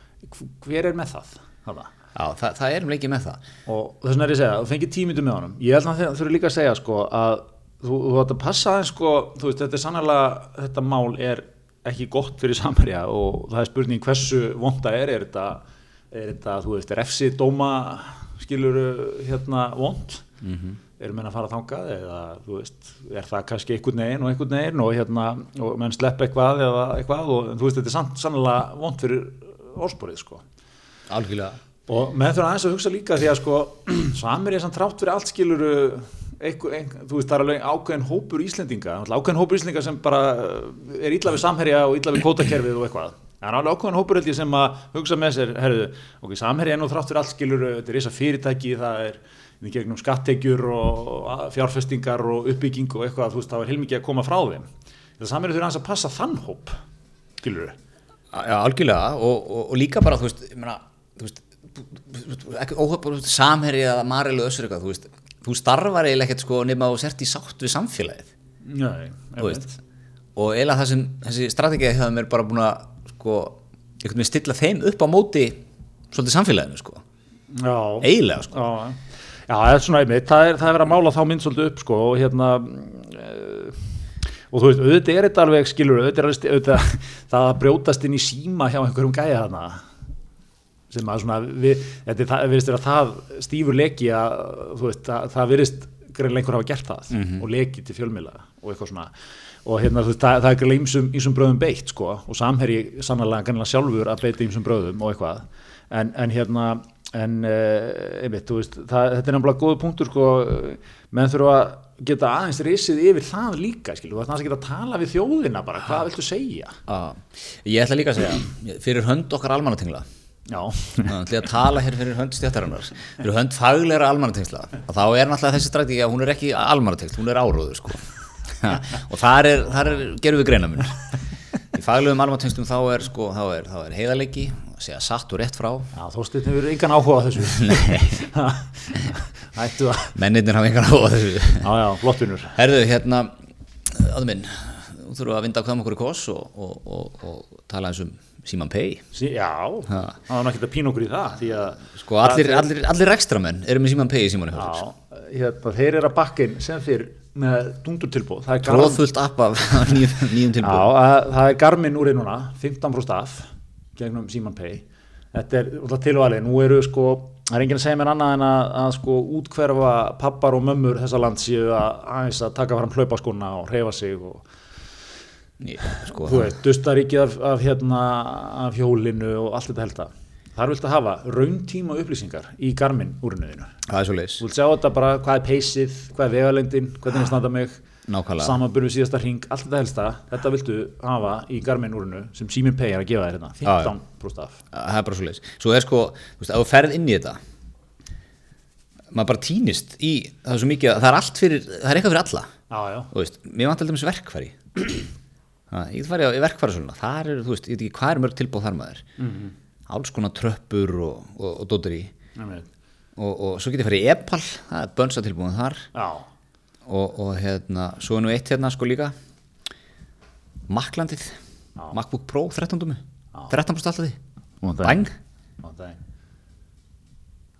hver er með það? Þarna? Já, það, það er um leikið með það og þess vegna er ég að segja, þú fengið tímitu með honum ég held að það þurfi líka að segja sko að þú, þú ætti að passa aðeins sko þú veist, þetta er sannlega, þetta mál er ekki gott fyrir samverja og það er spurning hversu vonda er er þetta, er þetta þú veist, refsi dóma skilur hérna vond mm -hmm. eru menn að fara þangað eða þú veist, er það kannski einhvern veginn og einhvern veginn og hérna og menn slepp eitthvað eða eitthvað og þú veist, þetta er sann, sannlega vond fyrir orðsporið sko. Algjörlega. Og með þurfa aðeins að hugsa líka því að sko samir er samt trátt fyrir allt skilur einhver, einhver, þú veist það er alveg ákveðin hópur Íslendinga, ákveðin hópur Íslendinga sem bara uh, er illa við samherja og illa við kótakerfið og eitthvað það er alveg ákveðin hópur held ég sem að hugsa með sér herðu, ok, samherja er nú þrátt fyrir allt skilur þetta er þess fyrirtæki, það er í gegnum skattekjur og fjárfestingar og uppbygging og eitthvað, þú veist, það var heilmikið að koma frá þeim. Það samherja þurfa aðeins að passa þann hóp skilur Já, algjörlega og, og, og líka bara, þú veist, ég meina, þú veist, samherji eða marilu össur eitthvað, þú veist, þú starfar eiginlega ekkert sko nema og sért í sátt við samfélagið, Nei, þú veist, og eiginlega það sem, þessi strategið hefur mér bara búin að, sko, einhvern veginn stilla þeim upp á móti svolítið samfélaginu, sko, Já, eiginlega, sko. Já, já, það er svona einmitt, það er, það er verið að mála þá mynd svolítið upp sko og hérna uh, og þú veist, auðvitað er þetta alveg skilur, auðvitað er auðvitað það að brjótast inn í síma hjá einhverjum gæja þarna sem að svona, við, þetta er virðist vera það stífur leki að þú veist, það, það virðist greinlega einhver hafa gert það og leki til fjölmiðla og eitthvað svona og hérna það, það er greinlega ýmsum, ýmsum bröðum beitt sko. Og samherji sannlega greinlega sjálfur að beita ýmsum bröðum og eitthvað. En, en hérna en uh, einmitt, veist, það, þetta er nefnilega góð punktur sko, menn þurfa að geta aðeins risið yfir það líka skilur, þú veist, að geta að tala við þjóðina bara, hvað viltu segja? Já, ég ætla líka að segja, fyrir hönd okkar almannatingla, Það ætla ég að tala hér fyrir hönd stjættarinnar fyrir hönd fagleira almannatengsla. Og þá er náttúrulega þessi strategi að hún er ekki almannatengsl, hún er áróður sko. Og þar er, þar er gerum við greina mun í faglegum almannatengslum þá er, sko, er, er heiðarleiki að segja satt og rétt frá. Já þóstinn hefur engan áhuga þessu. Mennirnir hafa engan áhuga þessu. Já, já, flottunur. Herðu, hérna áður minn, þú þurfum að vinda hvað um okkur í kos og, og, og, og tala eins um Síman Pay Sí, já, Ha. það var náttúrulega pín okkur í það því að Sko allir, allir, allir ekstramenn eru með Síman Pay í símanu sér. Já, hérna, þeir eru að bakkin sem fyrr með er Garmin, Tróðfullt app af nýjum, nýjum já, tilbúð að, það er Garmin úr núna 15 frá staf gegnum Síman Pay. Þetta er alltaf tilvalið, nú eru sko það er enginn að segja mér annað en að, að sko útkverfa pappar og mömmur þessa land séu að aðeins að taka fram hlaupaskona og reyfa sig og sko, þú veist, dustaríkið af, af, hérna, af hjólinu og allt þetta helda þar viltu hafa rauntíma upplýsingar í Garmin úrnuðinu Það er svo leis þú vilt sjá þetta bara hvað er peysið, hvað er vegalengdin hvernig er standa mig Nákvæmlega. samanbyrðu síðasta hring, allt þetta helsta. Þetta viltu hafa í Garmin úrnu sem Simin Pay er að gefa þér hérna, Já, já. 15 brúst af. Það er bara svo leis Svo er sko, þú veist, ef þú ferð inn í þetta maður bara týnist í það er svo mikið, að- það er allt fyrir það er eitthvað fyrir alla. Já, já, þú veist, mér vant alltaf verkfæri. Ég get farið á verkfæri svona það er, þú veist, ég veit ekki hvað er mörg tilbúð þar maður. Mhm. Alls konar tröppur og, og, og dóttir í. Og, og svo get ég farið í Epal það er bönsa tilbúðum þar og, og hérna, svo er nú eitt hérna sko líka. Maklandið. MacBook Pro 13 dumi Já. 13 alltaf því. Bang. Það.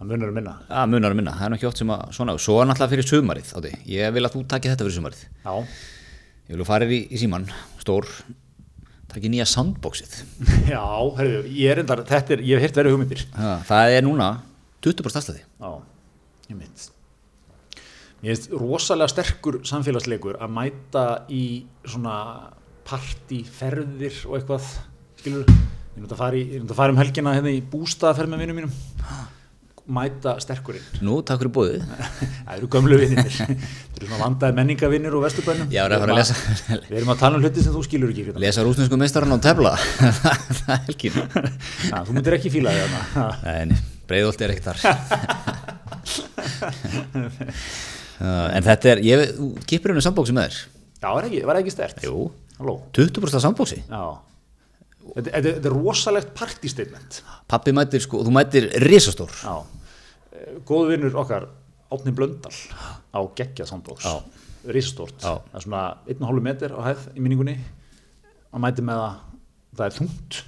Munur að minna. Það munar að minna, það er nú ekki oft sem að svona, svo er náttúrulega fyrir sumarið átti. ég vil að þú takir þetta fyrir sumarið. Já, ég vil að fara í, í síman, stór takir nýja soundboxið já, herðu, ég er endar þetta er, ég hef hirt verið hugmyndir. Ha, það er núna 20% afslæði Já, ég mynd Mér finnst rosalega sterkur samfélagsleikur að mæta í svona partíferðir og eitthvað skilur, ég er náttúrulega að fara, í, ég um helgina hérna í bústaðaferð með vinnum mínum mæta sterkurinn. Nú, takk fyrir bóðið Það eru gömlu vinnir Þetta eru svona vandaði menningavinnir og vesturbænum. Já, ég er að fara að lesa, Við erum að tala um hluti sem þú skilur ekki hérna. lesa rúsnesku meistarinn á tefla. Það er helgin Já, Þú myndir ekki fíla því þarna. En breiðolt er ekkert þar. En þetta er ég, þú kipir henni sambóksi með þér. Já, var ekki, ekki stert Jú, Halló. 20% sambóksi Já Þetta, þetta, þetta er rosalegt partístatement pappi mætir sko, þú mætir risastór. Já, góðu vinnur okkar Átni Blöndal á geggjað sandbox Já. það er svona 1,5 metr á hæð í minningunni. Að mæti með það það er þungt.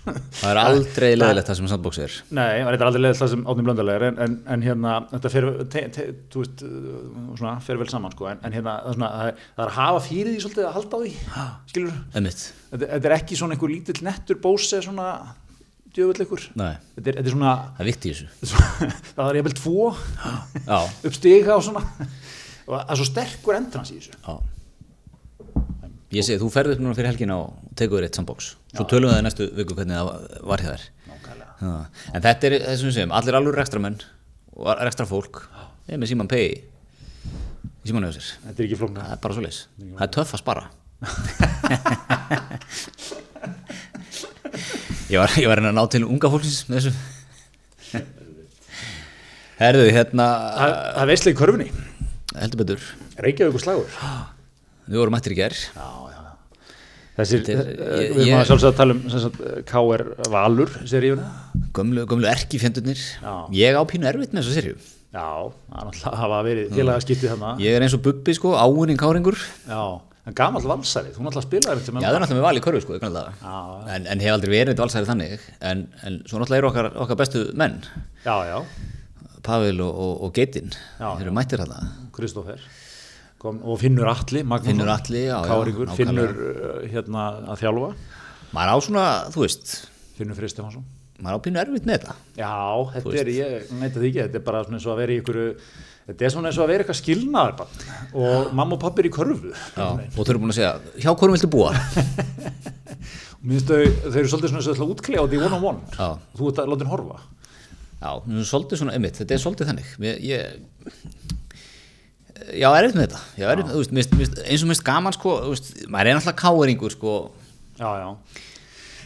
Það er aldrei leðilegt það sem sambóksi er. Nei, það er aldrei leðið það sem Átni Blöndal er en, en, en hérna, þetta fer, te, te, veist, uh, svona, fer vel saman sko. en, en hérna, það er, svona, það, er, að hafa fyrir því svolítið að halda á því skilur, þetta, þetta er ekki svona einhver lítill nettur bóse svona Nei, þetta þetta er svona, það er vikt í þessu. Það er jafnvel tvo Já, upp stiga og svona. Og það er svo sterkur endrans í þessu. Já Ég segi, þú ferð upp núna fyrir helgina og tekur þér eitt sambóks Svo tölum við það í næstu viku hvernig það var. Já. En þetta er þessum við segjum, allir alveg rekstramenn og rekstra fólk. Ég er með síman pay í síman hjá sér. Þetta er ekki flóknar Það er bara svo leis Það er töff að spara. Ég var, ég var að ná til unga fólksins með þessu. Herðu, hérna Það veistlega í körfunni. Heldur betur. Reykjavík og slagur Við vorum mættir í já Þessir, er- eh, ég- við ég- erum að tala um KR Valur seríuna. Gömlu, gömlu erki fjendurnir Já. Ég á pínu erfitt með þessa serju Já, það er hafa verið félagaskiptið þarna. Ég er eins og Bubbi sko, áunning káringur. Já, en gamall valsari, þú náttúrulega spilaði þetta Já, það er náttúrulega með val í körfu sko, en, en hef aldrei verið valsæri þannig. En, en svo náttúrulega eru okkar, okkar bestu menn. Já, já, Pavel og, og, og Geitin Já, Þeir eru mættir þarna. Kristófer Kom, og Finnur Magnússon, Finnur Atli, já, já, Káringur, nákvæmlega. Finnur uh, hérna að þjálfa Maður á svona, þú veist Finnur Freyr Stefansson Maður á pínu erfitt með þetta Já, þetta er, ég neita því ekki, þetta er bara svona eins og að vera í ykkur, þetta er svona eins og að vera eitthvað skilnaðar bara. og mamma og pappi er í körfu. Já, og þau eru búin að segja, hjá hverjum viltu búa? Minnst þau, þau eru svolítið svona eins og ætla að útklega á því one on one, Já. og þú ert að láta henn horfa. Já, svolítið svona, einmitt, þetta er svolítið þannig ég, ég Já, erfitt með þetta. Já, erfitt, veist, mist, mist, eins og mist gaman sko, veist, maður er náttúrulega káeringur sko, Já, já.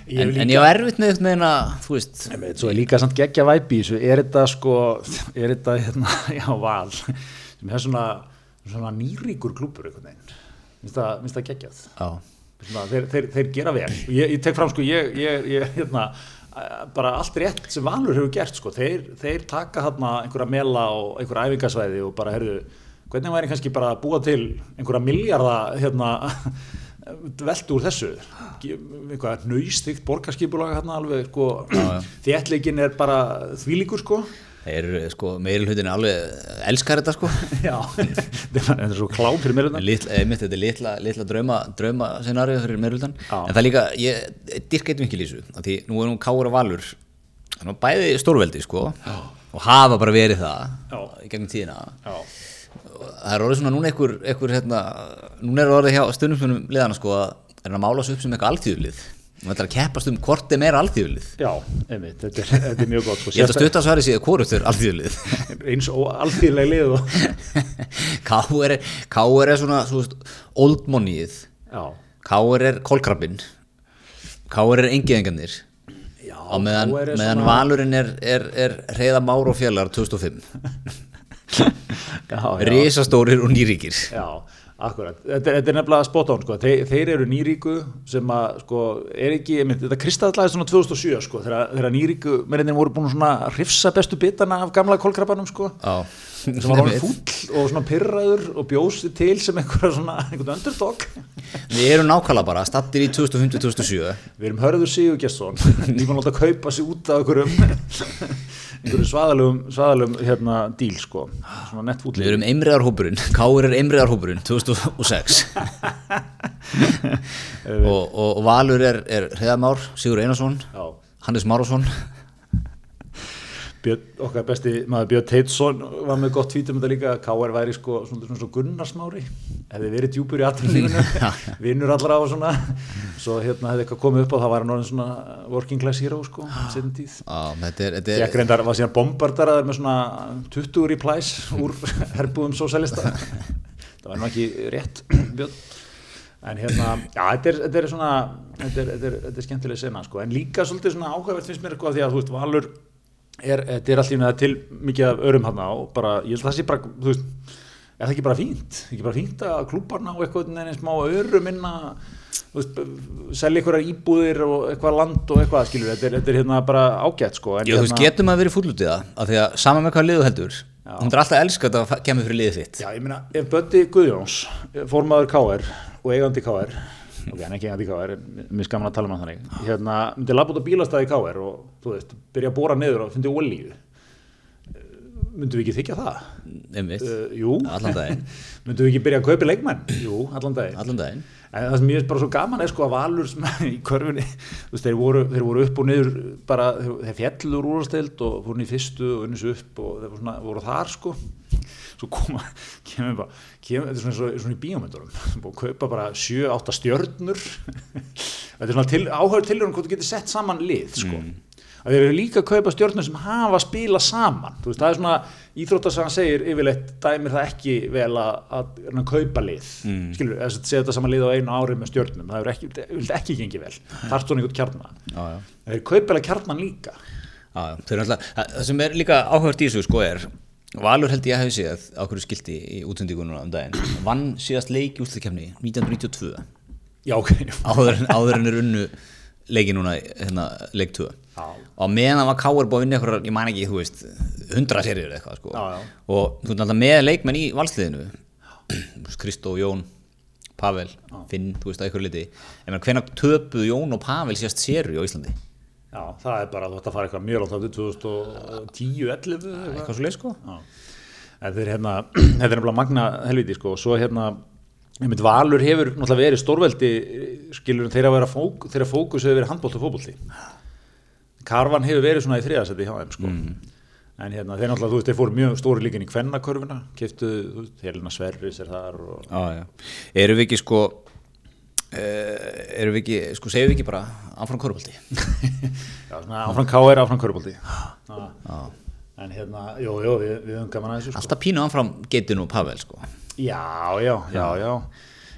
en, en ég á erfitt með þetta með hérna, þú veist Einmitt, svo er líka samt geggja væpi er þetta sko, er þetta hérna, já, val, sem er svona, svona nýríkur klúpur einhvern veginn, minnst það, geggjað. Já, Svona, þeir, þeir, þeir gera vel. Ég, ég tek fram sko ég, ég, ég hérna, bara allt rétt sem Valur hefur gert sko, þeir, þeir taka hérna einhverja mela og einhverja æfingasvæði og bara herðu, hvernig væri kannski bara að búa til einhverja miljarda hérna, veldu úr þessu? Nöystikt borgarskipulag hérna alveg sko, þéttleikin er bara þvílíkur sko. Eru sko meiri hlutin alveg elskar þetta sko. Já, þetta er svo klám fyrir einmitt, þetta er litla, litla drauma, drauma scenarið fyrir Já. en það er líka, ég dyrk eitthvað ekki lýsu af því nú er Káur og Valur bæði stórveldi sko og hafa bara verið það Já. í gegnum tíðina. Já, það er orðið svona núna einhver, einhver hérna, núna er orðið hjá stundumspunum liðana sko að er hann að mála sig upp sem eitthvað alþjóðlið og þetta er að keppast um hvort er meira alþjóðlið já, einmitt þetta er, þetta er mjög gott sko. ég held að stuttasværi séð hvort er alþjóðlið eins og alþýðlega lið Káur er, Káur er svona, svona old moneyið Káur er kolkrabbin Káur er engiðengarnir já meðan, KR er meðan svona- valurinn er, er, er reyða már og fjallar 2005 risastórir og nýríkir Já, akkurat. Þetta, þetta er nefnilega spot on, sko. Þeir, þeir eru nýríku sem að, sko, er ekki, mynd, þetta kristallaði svona 2007, sko, þegar, þegar nýríku mennir voru búin að svona hrifsa bestu bitana af gamla kolkrabanum, sko. Já. sem var orðin fúll og svona pyrraður og bjósi til sem einhverja svona, einhvern underdog. við erum nákvæmlega bara stattir í 2005-2007 Við erum Hörður Sigur Gesson, nýmann láta kaupa sig út af einhverjum, einhverjum svaðalugum, svaðalugum, hérna, díl, sko. Svona nett fúll. við erum einriðarhópurinn Káur er einriðarhópurinn 2006 og, og, og valur er, er reyða már Sigur Einarsson Já. Hannes Márásson Björn, okkar besti maður Björn Teitsson var með gott tvítum þetta líka. KR væri sko svona, svona, svona Gunnarsmári hefði verið djúpur í aðrunlífinu vinnur allra á svona. Svo hérna hefði eitthvað komið upp á það var hann orðin svona working class hero sko setjum tíð. Er, þetta er Ég reyndar var síðan bombardaraður með svona 20 replies úr herbúðum sósælista það var nú ekki rétt Björn. En hérna, já, þetta er, þetta er svona þetta er, þetta er, þetta er skemmtileg sena sko. en líka svolítið svona áhugavert finnst mér eitthvað því að þú veist, Valur er, þetta er alltaf til mikið af örum hann og bara, ég held að það sé bara, þú veist er það ekki bara fínt, ekki bara fínt að klúbarna og eitthvað en smá örum inna selja einhverjar íbúðir og eitthvað land og eitthvað skilur, þetta er, þetta er hérna bara ágætt sko en Já, þú veist, hérna, getum að vera fúll út í það af því að saman með hvað liðu heldur hún er alltaf elska að kemur fyrir liðið þitt. Já, ég meina, ef Bötti Guðjóns, formaður KR og eigandi KR, ok, er ekki eigandi KR, en mér skaman að tala um hann þannig, hérna, myndi labba út á bílastæði KR og, þú veist, byrja að bóra niður og fyndi olíu. Myndum við ekki þykja það? einmitt, Uh, allan daginn Myndum við ekki byrja að kaupa leikmenn? Jú, allan daginn. allan daginn En það sem ég er bara svo gaman er sko að Valur í körfunni, þú veist, þeir voru, þeir voru upp og niður bara, þeir, fjallur úrvastild og inn í fyrstu og unnis upp og þeir voru, svona, voru þar sko. Svo koma, kemur bara kemur, þetta er svona, svona, svona í bíómyndurum búið að kaupa bara 7-8 stjörnur. Þetta er svona til, áhör til hvort þú getur sett saman lið sko að þeir eru líka að kaupa stjörnur sem hafa spila saman, veist, það er svona íþróttasagan segir yfirleitt dæmir það ekki vel að, að, að kaupa lið. Mm. skilur, að segja þetta saman lið á einu ári með stjörnum, það er ekki, ekki, ekki gengið vel. Þar stóðan einhvern kjarna. Já, já. þeir kaupa alveg kjarnan líka. Já, já, eru alltaf, það sem er líka áhugavert í þessu sko er Valur held ég að hafi séð á hverju skilti í útsendingunum um daginn. Vann síðast leik í úsleikefni 1992 já, ok, áður, áður en er unnu leiki núna hérna, leik 2 Já. og meðan var Káur eitthvað, ég man ekki, þú veist 100 serið eitthvað sko. Já, já. og þú veist alltaf með leikmenn í valsliðinu Kristó, Jón Pavel, Finn, þú veist að eitthvað liti en hvenær töpuðu Jón og Pavel síðast serið á Íslandi já, það er bara þú ætti að fara eitthvað mjög langt áttu 2010, 11 eitthvað. svo leik sko Já. Þetta er hérna, þetta er nefnilega magna helviti sko, og svo hérna einmitt Valur hefur náttúrulega verið stórveldi skilur þeirra að vera fók, þeirra fókus hefur verið handbólt og fótbolti Karvan hefur verið svona í þriðasetti hjá þeim sko. en hérna þeir náttúrulega, þú veist, þeir fóru mjög stóri líkin í kvennakörfuna, veist, Helena Sverris er þar og Já, já. Erum við ekki sko uh, erum við ekki, sko segjum við ekki bara áfram svona áfram KR, áfram körfbolti en hérna, jú, jú, við, við höfum gaman að þessu sko. Alltaf pínu áfram getinu og Pavel sko Já, já, já, já.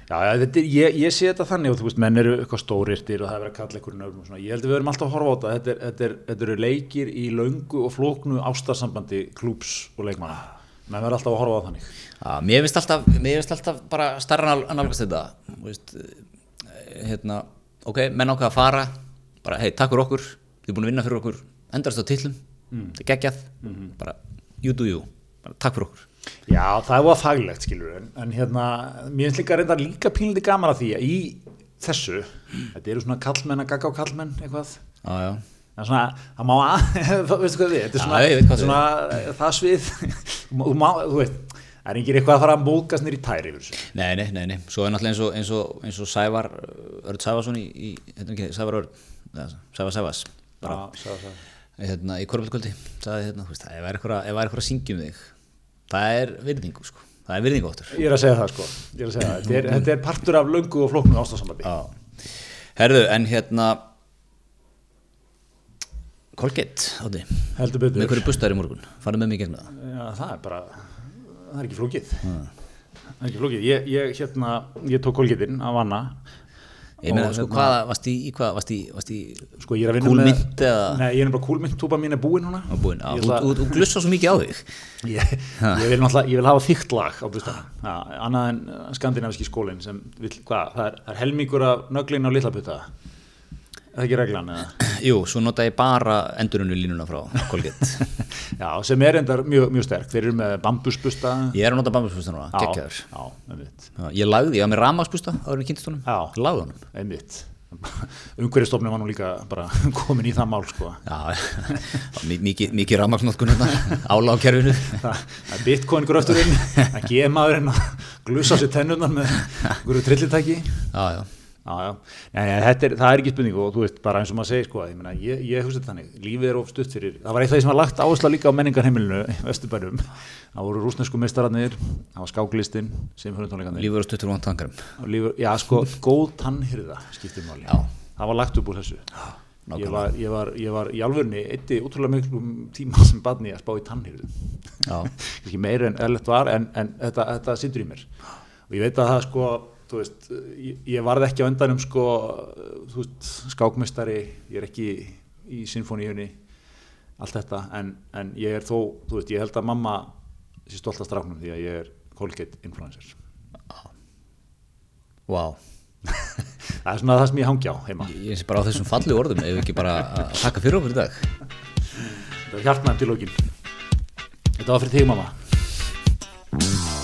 Já, þetta, er- ég, ég sé þetta þannig og þú veist, menn eru eitthvað stórirtir og það er verið að kalla einhverjum nöfnum og svona. Ég held að við verum alltaf að horfa á þetta. Þetta, er, þetta, er, þetta eru leikir í löngu og flóknu ástarsambandi klúps og leikmanna. Menn verður alltaf að horfa á þannig. Já, mér finnst alltaf, alltaf bara starra nálgast þetta veist, eh, hérna, ok, menn ákveða að fara bara, hei, takk fyrir okkur þið er búin að vinna fyrir okkur, endast á tillum þetta er geggjað, bara you do you, bara takk fyrir okkur Já, það var faglegt, skilur en, en hérna, mér finnst líka reynda líka pínlítið gaman að því að í þessu þetta eru svona kallmenn að gagga á kallmenn eitthvað. Já, já, er svona, það má að veistu hvað við, þetta er Já, svona, veit hvað svona það svið. Þú, má, þú veit, það er engin eitthvað að fara að mókast nýr í tæri yfir þessu. Nei, nei, nei, nei. Svo er náttúrulega eins og, eins og, eins og Sævar Örd Sævarsson í, í hérna ekki, Sævar Örd Sævar Sævars. Bara, Já, sá, sá. hérna, í korfbaldkvöldi sagði hérna, þú veist, ef það er eitthvað að syngja um þig það er virðingu, sko. Það er virðingu áttur ég er að segja það sko. Segja það, þetta er, þetta er partur af löngu og flóknu ástafsambandi Já. Herðu, en hérna Colgate, átti með hverju bustaður í morgun, farið með mig það. Já, það er bara, það er ekki flókið. Það er ekki flókið. Ég, ég, hérna, ég tók kolgetinn af Anna Ég meina, sko, hérna- hvað, varst í, í hvað, varst í, varst í sko ég er að vinna Kúlmynt eða? Nei, ég er bara kúlmynt, túpa mín er búin núna. Á búin, á, ætla- þú, þú glussa svo mikið á þig. Ég, ég vil náttúrulega, ég vil hafa þygt lag á bustanum, annað en uh, skandinaviski skólinn sem vill, hvað, það er, það er helmingur af nöglin á litla putta er það ekki reglan eða? Jú, svo nota ég bara endurinu línuna frá Colgate. Já, sem er endar mjög, mjög sterk, þeir eru með bambusbusta. Ég er að nota bambusbusta núna, geggjaður. Já, einmitt, Já, Ég lagði, ég var með ramagsbusta áður en kynntistónum Já. Lagði honum. Einmitt. Umhverjastofnum var nú líka bara komin í það mál sko. Já, mi- mikið, mikið ramagsnótkun hérna Ála á kerfinu. Það það er bitcoin gröfturinn, að gefa maðurinn að glussa sér tennurnar með einhverju trillitæki Já, já Já, já, já, er, það er ekki spurning og þú veist, bara eins og maður segir sko, ég, meina, ég, ég hugsa þetta þannig, lífið er of stutt fyrir, það var eitt af því sem var lagt áhersla líka á menningarheimilinu í Vesturbænum, það voru rúsnesku meistararnir, það var skáklistinn, sem fyrir tónleikandir, Lífur og stuttur vant tangarum lífið, já sko, góð tannhyrða skiptir máli, Já. það var lagt upp úr þessu, ég var, ég, var, ég var í alvörni eitti útrúlega miklum tíma sem badni að spá í tannhyrðu, ekki meira en eðlert var, en, en þetta, þetta sittur í mér. Og ég veit að það sko þú veist, ég, ég varð ekki á endanum sko, þú veist, skákmestari ég er ekki í sinfoníunni allt þetta, en, en ég er þó, þú veist, ég held að mamma sé stolt að stráknum því að ég er Colgate influencer. Vá. Það er svona það sem ég hangi á heima. Ég sé bara á þessum falli orðum ef ekki bara að taka fyrir okkur í dag? Þetta er hjartnæm til lókin þetta var fyrir þig mamma